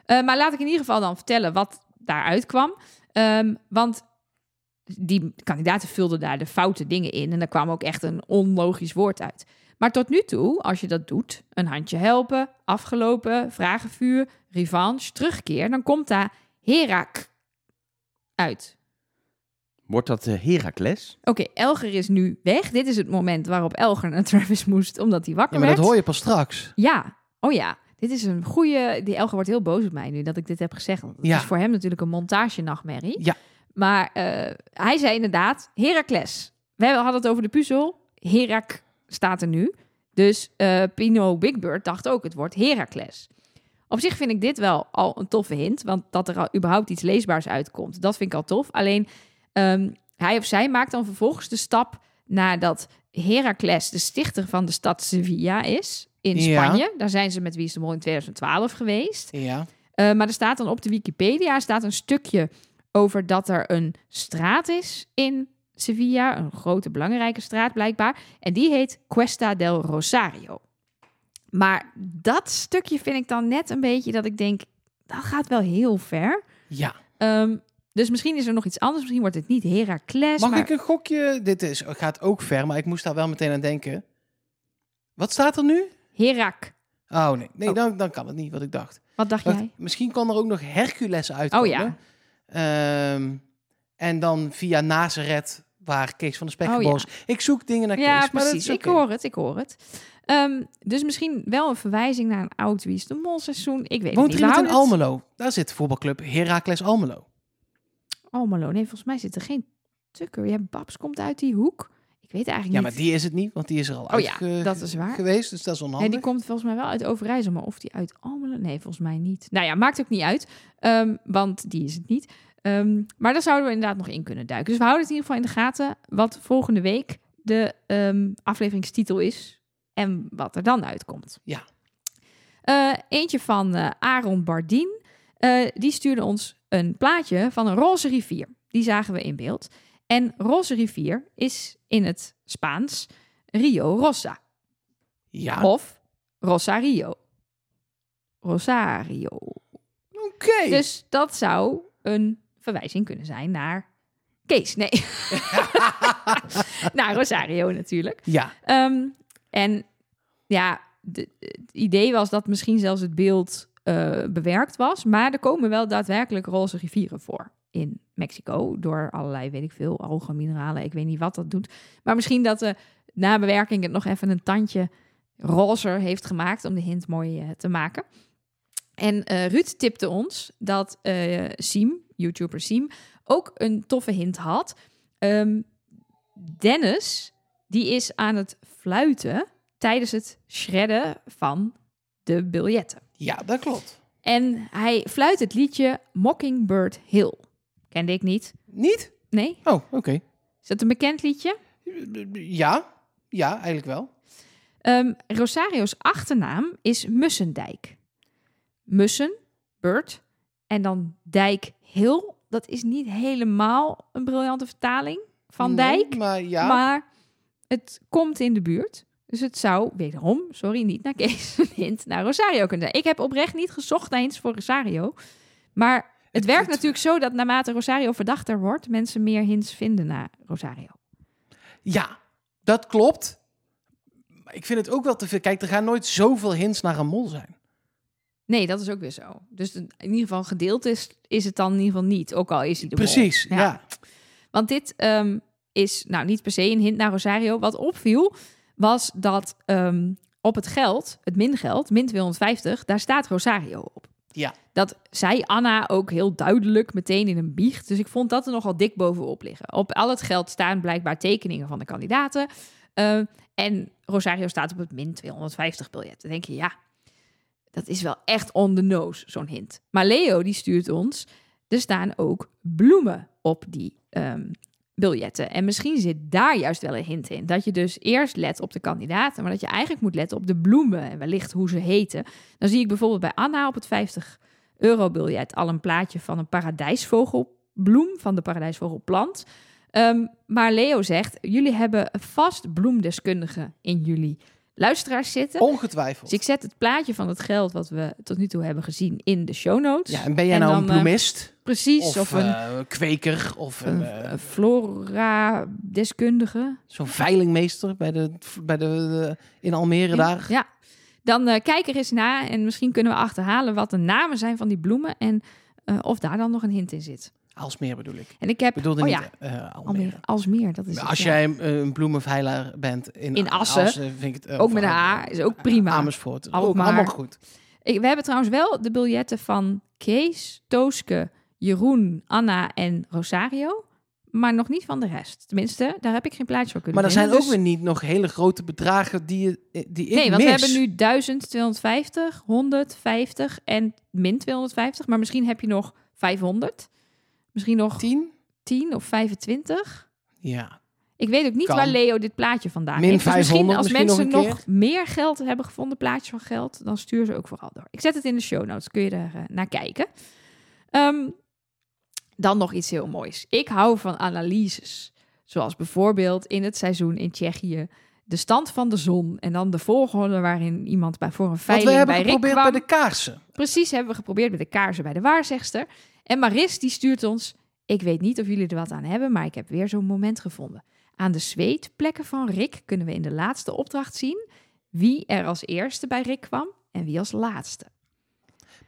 C: Eh, maar laat ik in ieder geval dan vertellen wat daaruit kwam. Ehm, want die kandidaten vulden daar de foute dingen in. En daar kwam ook echt een onlogisch woord uit. Maar tot nu toe, als je dat doet, een handje helpen, afgelopen, vragenvuur, revanche, terugkeer, dan komt daar Herak uit.
A: Wordt dat eh, Heracles?
C: Oké, Elger is nu weg. Dit is het moment waarop Elger naar Travis moest, omdat hij wakker
B: Ja, maar dat
C: werd.
B: hoor je pas straks.
C: Ja, oh ja. Dit is een goede. Die Elger wordt heel boos op mij nu dat ik dit heb gezegd. Want Het
B: Ja.
C: is voor hem natuurlijk een montage-nachtmerrie.
B: Ja.
C: Maar eh, hij zei inderdaad: Heracles. We hadden het over de puzzel. Herak staat er nu. Dus eh, Pino Big Bird dacht ook het woord Heracles. Op zich vind ik dit wel al een toffe hint. Want dat er al überhaupt iets leesbaars uitkomt, dat vind ik al tof. Alleen ehm, hij of zij maakt dan vervolgens de stap nadat Heracles de stichter van de stad Sevilla is in
B: Ja.
C: Spanje. Daar zijn ze met Wie is de Mol in 2012 geweest.
B: Ja.
C: Eh, maar er staat dan op de Wikipedia staat een stukje over dat er een straat is in Sevilla. Een grote, belangrijke straat blijkbaar. En die heet Cuesta del Rosario. Maar dat stukje vind ik dan net een beetje dat ik denk, dat gaat wel heel ver.
B: Ja.
C: Ehm, dus misschien is er nog iets anders. Misschien wordt het niet Heracles.
B: Mag
C: maar...
B: ik een gokje? Dit is, gaat ook ver, maar ik moest daar wel meteen aan denken. Wat staat er nu?
C: Herak.
B: Oh nee, nee
C: Oh.
B: Dan, dan kan het niet wat ik dacht.
C: Wat dacht
B: Want
C: jij?
B: Misschien kan er ook nog Hercules uitkomen.
C: Oh ja.
B: Ehm, en dan via Nazareth, waar Kees van de Spekkenbos. Ik zoek dingen naar Kees,
C: Ja,
B: maar
C: precies. Ik hoor het, ik hoor het. Ehm, dus misschien wel een verwijzing naar een oud Wie is de Mol seizoen. Ik weet
B: Woont
C: het niet.
B: in Almelo? Daar zit voetbalclub Heracles Almelo.
C: Almelo. Nee, volgens mij zit er geen tukker. Ja, Babs komt uit die hoek. Ik weet eigenlijk
B: Ja,
C: niet.
B: maar die is het niet, want die is er al
C: Oh ja, dat is waar.
B: geweest, dus dat is onhandig.
C: die komt volgens mij wel uit Overijssel, maar of die uit Almelo... Nee, volgens mij niet. Nou ja, maakt ook niet uit, ehm, want die is het niet. Ehm, maar daar zouden we inderdaad nog in kunnen duiken. Dus we houden het in ieder geval in de gaten wat volgende week de ehm, afleveringstitel is en wat er dan uitkomt.
B: Ja.
C: Eh, eentje van eh, Aaron Bardien. Eh, die stuurde ons een plaatje van een roze rivier. Die zagen we in beeld. En roze rivier is in het Spaans Rio Rosa.
B: Ja,
C: Of Rosario. Rosario.
B: oké.
C: Dus dat zou een verwijzing kunnen zijn naar Kees. Nee. naar Rosario natuurlijk.
B: Ja,
C: Ehm, en ja, de- het idee was dat misschien zelfs het beeld eh, bewerkt was. Maar er komen wel daadwerkelijk roze rivieren voor in Mexico. Door allerlei, weet ik veel, algen, mineralen. Ik weet niet wat dat doet. Maar misschien dat de nabewerking het nog even een tandje rozer heeft gemaakt om de hint mooi eh, te maken. En eh, Ruud tipte ons dat eh Siem, YouTuber Siem, ook een toffe hint had. Ehm, Dennis, die is aan het fluiten tijdens het shredden van de biljetten.
B: ja, dat klopt.
C: En hij fluit het liedje Mockingbird Hill. Kende ik niet.
B: Niet?
C: Nee?
B: Oh, oké.
C: Is dat een bekend liedje?
B: Ja, ja, eigenlijk wel.
C: Ehm, Rosario's achternaam is Mussendijk. Mussen, Bird, en dan Dijk Hill. Dat is niet helemaal een briljante vertaling van
B: Nee,
C: Dijk.
B: maar ja.
C: Maar het komt in de buurt. Dus het zou, wederom, sorry, niet naar Kees, hint naar Rosario kunnen zijn. Ik heb oprecht niet gezocht naar hints voor Rosario. Maar het, werkt natuurlijk zo dat naarmate Rosario verdachter wordt, mensen meer hints vinden naar Rosario.
B: Ja, dat klopt. Maar ik vind het ook wel te veel. Kijk, er gaan nooit zoveel hints naar een mol zijn.
C: Nee, dat is ook weer zo. Dus in ieder geval gedeeld is, is het dan in ieder geval niet. Ook al is hij de mol.
B: Precies, ja.
C: Want dit ehm, is nou niet per se een hint naar Rosario. Wat opviel was dat ehm, op het geld, het mingeld, min 250, daar staat Rosario op.
B: Ja.
C: Dat zei Anna ook heel duidelijk meteen in een biecht. Dus ik vond dat er nogal dik bovenop liggen. Op al het geld staan blijkbaar tekeningen van de kandidaten. Eh, en Rosario staat op het min 250 biljet. Dan denk je, ja, dat is wel echt on the nose, zo'n hint. Maar Leo, die stuurt ons, er staan ook bloemen op die ehm, biljetten. En misschien zit daar juist wel een hint in. Dat je dus eerst let op de kandidaten, maar dat je eigenlijk moet letten op de bloemen en wellicht hoe ze heten. Dan zie ik bijvoorbeeld bij Anna op het 50 euro biljet al een plaatje van een paradijsvogelbloem van de paradijsvogelplant. Ehm, maar Leo zegt, jullie hebben vast bloemdeskundigen in jullie luisteraars zitten.
B: Ongetwijfeld.
C: Dus ik zet het plaatje van het geld wat we tot nu toe hebben gezien in de show notes.
B: Ja, en ben jij
C: En
B: nou
C: dan,
B: een
C: eh,
B: bloemist?
C: Precies,
B: of
C: of, een,
B: eh, kweker? Of een,
C: een,
B: eh,
C: een flora-deskundige.
B: zo'n veilingmeester bij de, bij de, de- in Almere daar?
C: Ja, dan kijk er eens na en misschien kunnen we achterhalen wat de namen zijn van die bloemen en of daar dan nog een hint in zit.
B: Alsmeer bedoel ik.
C: En ik heb,
B: bedoelde
C: oh
B: niet
C: ja,
B: eh, Almere.
C: Almere, Alsmeer, dat is het,
B: Als
C: ja.
B: jij een, een bloemenveiler bent in,
C: In Assen,
B: vind ik het, eh,
C: ook met een
B: eh,
C: A, is ook prima.
B: Amersfoort. Ook allemaal goed.
C: Ik, we hebben trouwens wel de biljetten van Kees, Tooske, Jeroen, Anna en Rosario, maar nog niet van de rest. Tenminste, daar heb ik geen plaatje voor kunnen
B: Maar er zijn ook
C: dus-
B: weer niet nog hele grote bedragen die, je, die ik
C: Nee, want we hebben nu 1250, 150 en min 250. Maar misschien heb je nog 500. Misschien nog
B: 10?
C: 10 of 25.
B: Ja.
C: Ik weet ook niet
B: Kan.
C: waar Leo dit plaatje vandaan
B: Min
C: heeft. Dus misschien
B: 500
C: als
B: misschien
C: mensen
B: nog
C: meer geld hebben gevonden, plaatjes van geld, dan stuur ze ook vooral door. Ik zet het in de show notes, kun je er eh, naar kijken. Ehm, dan nog iets heel moois. Ik hou van analyses. Zoals bijvoorbeeld in het seizoen in Tsjechië de stand van de zon en dan de volgorde waarin iemand bij voor een veiling
B: we hebben
C: bij
B: geprobeerd bij de kaarsen.
C: Precies, hebben we geprobeerd met de kaarsen bij de waarzegster. En Maris die stuurt ons, ik weet niet of jullie er wat aan hebben, maar ik heb weer zo'n moment gevonden. Aan de zweetplekken van Rick kunnen we in de laatste opdracht zien wie er als eerste bij Rick kwam en wie als laatste.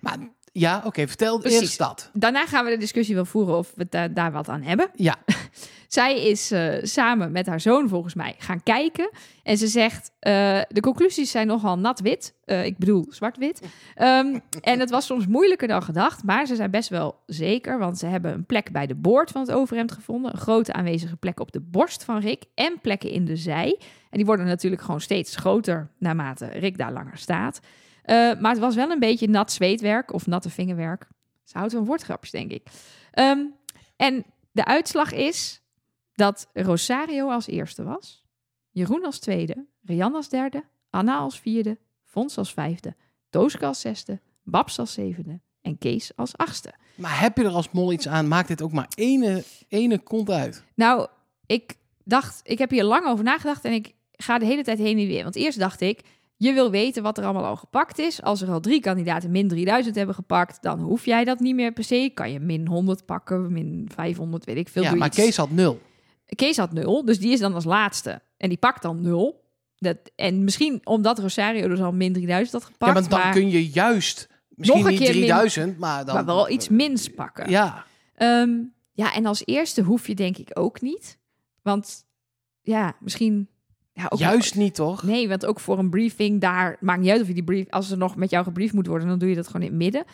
B: Maar ja, oké, vertel
C: Precies.
B: eerst dat.
C: Daarna gaan we de discussie wel voeren of we da- daar wat aan hebben.
B: Ja.
C: Zij is eh, samen met haar zoon volgens mij gaan kijken. En ze zegt, eh, de conclusies zijn nogal nat-wit. Eh, ik bedoel zwart-wit. Ehm, en het was soms moeilijker dan gedacht. Maar ze zijn best wel zeker. Want ze hebben een plek bij de boord van het overhemd gevonden. Een grote aanwezige plek op de borst van Rick. En plekken in de zij. En die worden natuurlijk gewoon steeds groter naarmate Rick daar langer staat. Eh, maar het was wel een beetje nat zweetwerk of natte vingerwerk. Ze houdt van woordgrapjes, denk ik. Ehm, en de uitslag is dat Rosario als eerste was, Jeroen als tweede, Rian als derde, Anna als vierde, Fons als vijfde, Tooske als zesde, Babs als zevende, En Kees als achtste.
B: Maar heb je er als mol iets aan? Maakt dit ook maar ene, ene kont uit?
C: Nou, ik dacht, ik heb hier lang over nagedacht en ik ga de hele tijd heen en weer. Want eerst dacht ik, je wil weten wat er allemaal al gepakt is. Als er al drie kandidaten min 3000 hebben gepakt, dan hoef jij dat niet meer per se. Kan je min 100 pakken, min 500, weet ik veel.
B: ja, maar
C: iets.
B: Kees had nul.
C: Kees had nul, dus die is dan als laatste. En die pakt dan nul. Dat, en misschien omdat Rosario dus al min 3000 had gepakt,
B: ja, want dan
C: maar,
B: kun je juist, misschien
C: Nog een
B: niet
C: keer min-
B: 3000, maar dan...
C: maar wel iets mins pakken.
B: Ja,
C: Ehm, ja, en als eerste hoef je denk ik ook niet. Want ja, misschien... Ja, ook
B: juist niet toch?
C: Nee, want ook voor een briefing daar maakt niet uit of je die brief als er nog met jou gebriefd moet worden, dan doe je dat gewoon in het midden.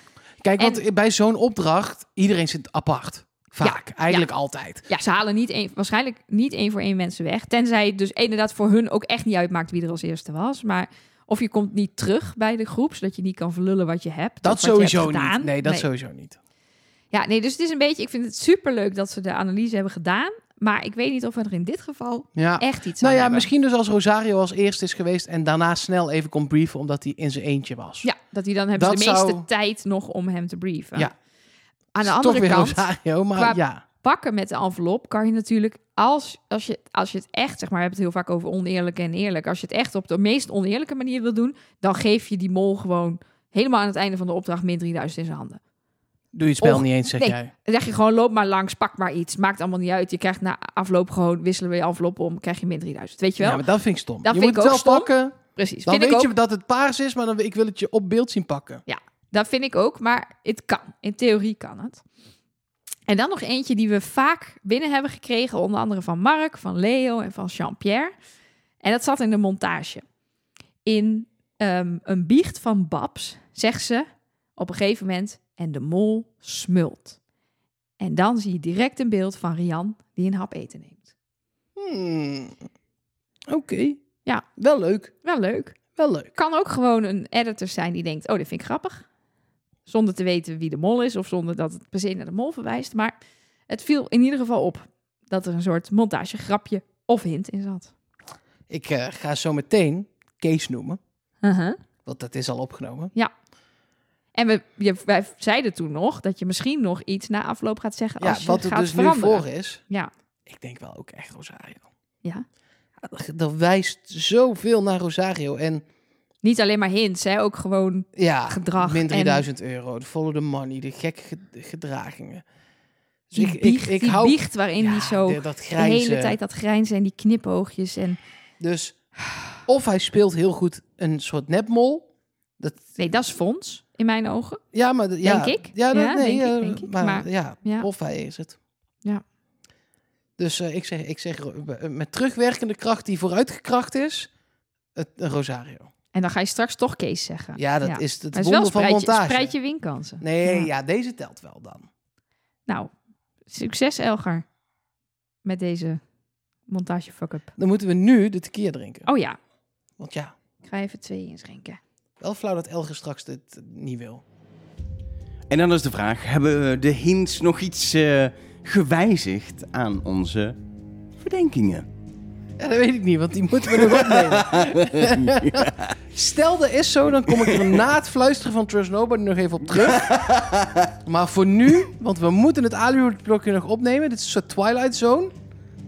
B: Kijk,
C: En-
B: want bij zo'n opdracht, iedereen zit apart. Vaak, eigenlijk altijd.
C: Ja, ze halen niet één, waarschijnlijk niet één voor één mensen weg, tenzij het dus inderdaad voor hun ook echt niet uitmaakt wie er als eerste was, maar of je komt niet terug bij de groep, zodat je niet kan verlullen wat je hebt.
B: Dat
C: hebt
B: sowieso
C: gedaan.
B: niet. Nee, dat sowieso niet.
C: Ja, nee, dus het is een beetje, ik vind het superleuk dat ze de analyse hebben gedaan, maar ik weet niet of er in dit geval
B: Ja.
C: echt iets
B: Nou ja,
C: hebben.
B: misschien dus als Rosario als eerste is geweest en daarna snel even kon brieven omdat hij in zijn eentje was.
C: Ja, dat die dan hebben
B: Dat
C: ze de meeste
B: zou-
C: tijd nog om hem te brieven.
B: Ja.
C: Aan de andere
B: Toch weer
C: kant,
B: Rosario, maar ja.
C: pakken met de envelop kan je natuurlijk, als, als, je, als je het echt, zeg maar, we hebben het heel vaak over oneerlijk en eerlijk. Als je het echt op de meest oneerlijke manier wil doen, dan geef je die mol gewoon helemaal aan het einde van de opdracht min 3000 in zijn handen.
B: Doe je het spel
C: Och,
B: niet eens, zeg
C: nee.
B: jij.
C: Dan zeg je gewoon, loop maar langs, pak maar iets. Maakt allemaal niet uit. Je krijgt na afloop gewoon, wisselen we je envelop om, krijg je min 3000. Weet je wel?
B: Ja, maar dat vind ik stom.
C: Dat
B: je
C: vind
B: moet
C: ik
B: het wel pakken.
C: Precies.
B: Dan
C: vind ik
B: weet je dat het paars is, maar dan, ik wil het je op beeld zien pakken.
C: Dat vind ik ook, maar het kan. In theorie kan het. En dan nog eentje die we vaak binnen hebben gekregen, onder andere van Mark, van Leo en van Jean-Pierre. En dat zat in de montage. In ehm, een biecht van Babs zegt ze op een gegeven moment, en de mol smult. En dan zie je direct een beeld van Rian die een hap eten neemt.
B: Hmm. Oké.
C: Ja.
B: Wel leuk.
C: Wel leuk.
B: Wel leuk.
C: Kan ook gewoon een editor zijn die denkt, oh, dit vind ik grappig. Zonder te weten wie de mol is of zonder dat het per se naar de mol verwijst. Maar het viel in ieder geval op dat er een soort montagegrapje of hint in zat.
B: Ik eh, ga zo meteen Kees noemen,
C: Uh-huh.
B: want dat is al opgenomen.
C: En we, je, wij zeiden toen nog dat je misschien nog iets na afloop gaat zeggen
B: Ja,
C: als je
B: wat er
C: gaat
B: dus
C: veranderen.
B: nu voor is.
C: Ja.
B: Ik denk wel ook echt Rosario.
C: Ja.
B: Ja, Dat, wijst zoveel naar Rosario. En
C: Niet alleen maar hints, hè, ook gewoon
B: ja,
C: Gedrag
B: min
C: en-
B: 3000 euro, de follow the money, de gekke ge- gedragingen. Dus
C: die,
B: ik, ik,
C: biecht,
B: ik
C: die
B: hou
C: biecht waarin
B: ja,
C: hij zo
B: de-
C: de,
B: dat grijnzen.
C: hele tijd dat grijnzen en die knipoogjes. En
B: Dus of hij speelt heel goed een soort nepmol. Dat,
C: nee, dat is Fons in mijn ogen.
B: ja, maar ja,
C: Denk ik.
B: Ja, dat-
C: Ja,
B: nee,
C: denk ik,
B: eh,
C: denk ik.
B: Maar,
C: Maar-
B: ja,
C: ja.
B: of hij is het.
C: Ja.
B: Dus eh, ik zeg, ik zeg eh, met terugwerkende kracht die vooruitgekracht is, het, een Rosario.
C: En dan ga je straks toch Kees zeggen.
B: Ja, dat is het
C: het is wel
B: wonder van montage.
C: spreid je winkansen.
B: Nee,
C: Ja.
B: ja. deze telt wel dan.
C: Nou, succes Elgar. Met deze montage fuck-up.
B: Dan moeten we nu de tequila drinken.
C: Oh ja,
B: Want ja,
C: ik ga even twee inschenken.
B: Wel flauw dat Elger straks dit niet wil.
A: En dan is de vraag, hebben de hints nog iets eh, gewijzigd aan onze verdenkingen?
B: Ja, dat weet ik niet, want die moeten we nog opnemen. Stel dat is zo, dan kom ik er na het fluisteren van Trust Nobody nog even op terug. maar voor nu, want we moeten het Hollywood-blokje nog opnemen. Dit is een soort Twilight Zone.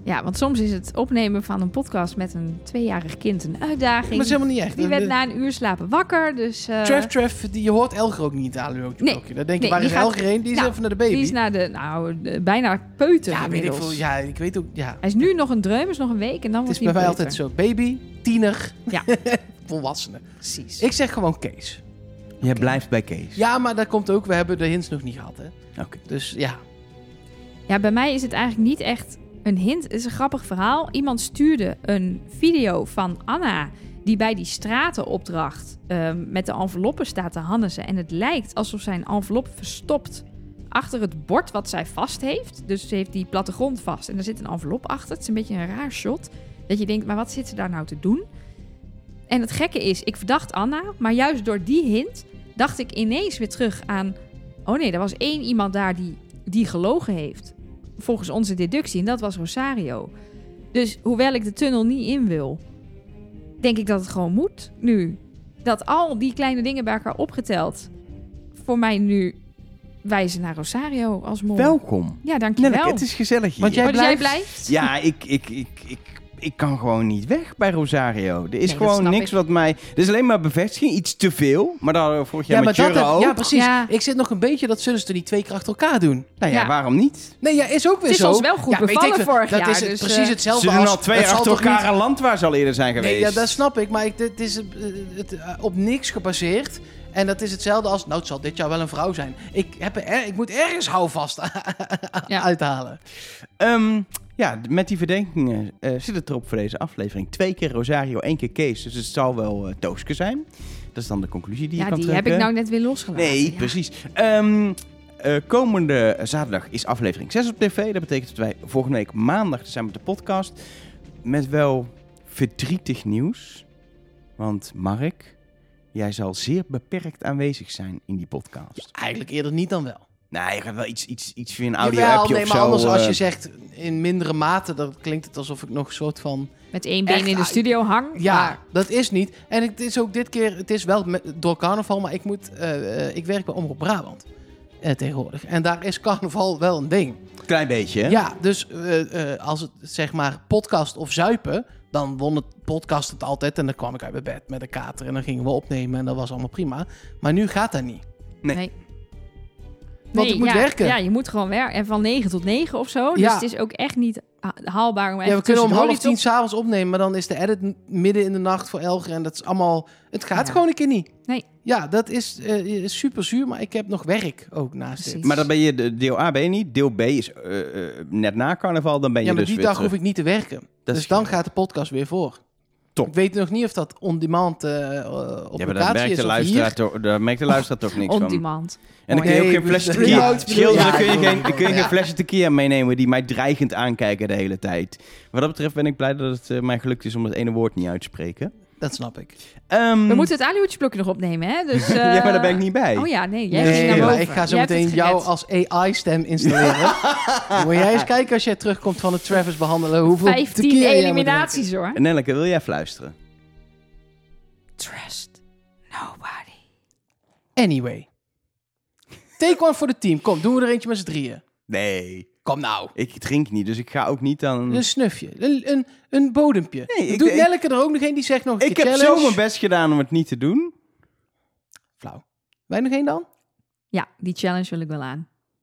C: Ja, want soms is het opnemen van een podcast met een tweejarig kind een uitdaging.
B: Maar dat is helemaal niet echt.
C: Die werd
B: De-
C: na een uur slapen wakker, dus... eh,
B: Treff, Treff, die, je hoort Elger ook niet het Hollywood-blokje.
C: Nee,
B: Dan denk je,
C: nee,
B: waar is
C: gaat-
B: Elger heen? Die is
C: Nou,
B: even naar de baby.
C: Die is naar de, nou, de- bijna peuter
B: ja, weet ik veel. Ja, ik weet ook, ja.
C: Hij is nu nog een dreum, is nog een week en dan
B: Het
C: wordt
B: is
C: hij
B: bij mij altijd zo. Baby, tiener,
C: Ja.
B: volwassene.
C: Precies.
B: Ik zeg gewoon Kees.
A: Je blijft bij Kees.
B: Ja, maar dat komt ook, we hebben de hints nog niet gehad, hè.
A: Oké.
B: Dus ja,
C: Ja, bij mij is het eigenlijk niet echt een hint. Is een grappig verhaal. Iemand stuurde een video van Anna... die bij die stratenopdracht ehm, met de enveloppen staat te hannessen. En het lijkt alsof zij een envelop verstopt achter het bord wat zij vast heeft. Dus ze heeft die plattegrond vast en er zit een envelop achter. Het is een beetje een raar shot. Dat je denkt, maar wat zit ze daar nou te doen? En het gekke is, ik verdacht Anna... maar juist door die hint dacht ik ineens weer terug aan... oh nee, er was één iemand daar die, die gelogen heeft volgens onze deductie. En dat was Rosario. Dus hoewel ik de tunnel niet in wil, denk ik dat het gewoon moet nu. Dat al die kleine dingen bij elkaar opgeteld voor mij nu wijzen naar Rosario als mol.
A: Welkom.
C: Ja, dankjewel.
A: Nelleke, het is gezellig hier.
B: Want jij
C: Oh, dus jij
B: blijft-
C: blijft?
A: Ja, ik, ik, ik, ik, ik kan gewoon niet weg bij Rosario. Er is
C: Nee, dat
A: gewoon niks
C: ik.
A: wat mij... Er is alleen maar bevestiging, iets te veel. Maar daar vorig jaar
B: Ja,
A: met
B: maar dat,
A: Jurre ook.
B: ja, precies.
C: Ja.
B: Ik zit nog een beetje, dat zullen ze er niet twee keer achter elkaar doen.
A: Nou ja,
C: Ja.
A: waarom niet?
B: Nee, ja, is ook weer
C: Het is
B: zo.
C: ons wel goed
B: ja,
C: bevallen
B: ik
C: vorig
B: dat
C: jaar,
B: is het,
C: dus,
B: precies
C: eh,
B: hetzelfde
A: Ze doen
B: als...
A: al twee
B: zal
A: achter
B: toch
A: elkaar
B: niet-
A: een land waar ze al eerder zijn geweest.
B: Nee, ja, dat snap ik, maar ik, dit is eh, het, eh, op niks gebaseerd. En dat is hetzelfde als, nou, het zal dit jaar wel een vrouw zijn. Ik, heb er, ik moet ergens houvast
C: Ja.
B: uithalen.
A: Ehm, ja, met die verdenkingen eh, zit het erop voor deze aflevering. Twee keer Rosario, één keer Kees. Dus het zal wel eh Tooske zijn. Dat is dan de conclusie die
C: Ja,
A: je kan
C: die
A: trekken.
C: heb ik nou net weer losgelaten.
A: Nee,
C: ja.
A: precies. Ehm, eh, komende zaterdag is aflevering 6 op tv. Dat betekent dat wij volgende week maandag zijn met de podcast. Met wel verdrietig nieuws. Want Mark, jij zal zeer beperkt aanwezig zijn in die podcast.
B: Eigenlijk eerder niet dan wel.
A: Nee, je gaat wel iets, iets, iets via een
B: Jawel,
A: audio-appje
B: nee,
A: of
B: maar
A: zo.
B: anders als
A: eh,
B: je zegt in mindere mate, dan klinkt het alsof ik nog een soort van...
C: Met één been
B: Echt,
C: in de
B: ah,
C: studio hang.
B: Ja,
C: maar-
B: dat is niet. En het is ook dit keer, het is wel met- door carnaval, maar ik moet, eh, eh, ik werk bij Omroep Brabant eh, tegenwoordig. En daar is carnaval wel een ding.
A: Klein beetje, hè?
B: Ja, dus eh, eh, als het zeg maar podcast of zuipen, dan won het podcast het altijd. En dan kwam ik uit mijn bed met een kater en dan gingen we opnemen en dat was allemaal prima. Maar nu gaat dat niet.
A: Nee.
B: Want
C: Nee,
B: ik moet
C: ja,
B: werken.
C: Ja, je moet gewoon werken. En van 9 tot 9 of zo. Dus
B: Ja.
C: het is ook echt niet ha- haalbaar om
B: Ja, we kunnen om half tien
C: op-
B: s'avonds opnemen, maar dan is de edit midden in de nacht voor Elger. En dat is allemaal, het gaat
C: Ja.
B: gewoon een keer niet.
C: Nee.
B: Ja, dat is eh, super zuur, maar ik heb nog werk ook naast dit.
A: Maar dan ben je, de deel A ben je niet. Deel B is eh, eh, net na carnaval. Dan ben je
B: Ja, maar
A: dus
B: die dag
A: terug.
B: hoef ik niet te werken.
A: Dat
B: dus dan gaat de podcast weer voor.
A: Top.
B: Ik weet nog niet of dat on-demand eh, eh, op
A: Ja, maar daar
B: locatie
A: merkt,
B: is
A: de luisteraar toch, daar merkt de luisteraar toch niks
C: On
A: van.
C: demand.
A: En dan kun je ook
B: Nee,
A: geen flesje tequila...
B: remote bedoel-
A: Schilder,
B: ja,
A: dan kun je
B: ik
A: geen, kun je geen flesje tequila meenemen die mij dreigend aankijken de hele tijd. Wat dat betreft ben ik blij dat het eh, mij gelukt is om dat ene woord niet uit te spreken.
B: Dat snap ik.
A: Ehm,
C: We moeten het aluhoedjesblokje nog opnemen, hè? Dus,
A: ja, maar daar ben ik niet bij.
C: Oh ja, nee. Jij
B: Nee,
C: ging naar
B: maar ik ga zo
C: Jij
B: meteen jou als AI-stem installeren. Moet jij eens kijken als jij terugkomt van het Travis behandelen. Hoeveel
C: 15
B: tequila jij moet
C: eliminaties, hoor.
A: En Nelleke, wil jij fluisteren?
C: Trust nobody.
B: Anyway. Take one voor het team. Kom, doen we er eentje met z'n drieën.
A: Nee.
B: Kom nou.
A: Ik drink niet, dus ik ga ook niet aan...
B: Een snufje. Een, een, een bodempje.
A: Nee, ik-
B: Doet
A: ik-
B: er ook nog een die zegt nog een
A: Ik
B: keer
A: heb
B: challenge?
A: zo mijn best gedaan om het niet te doen.
B: Flauw. Wij nog één dan?
C: Ja, die challenge wil ik wel aan.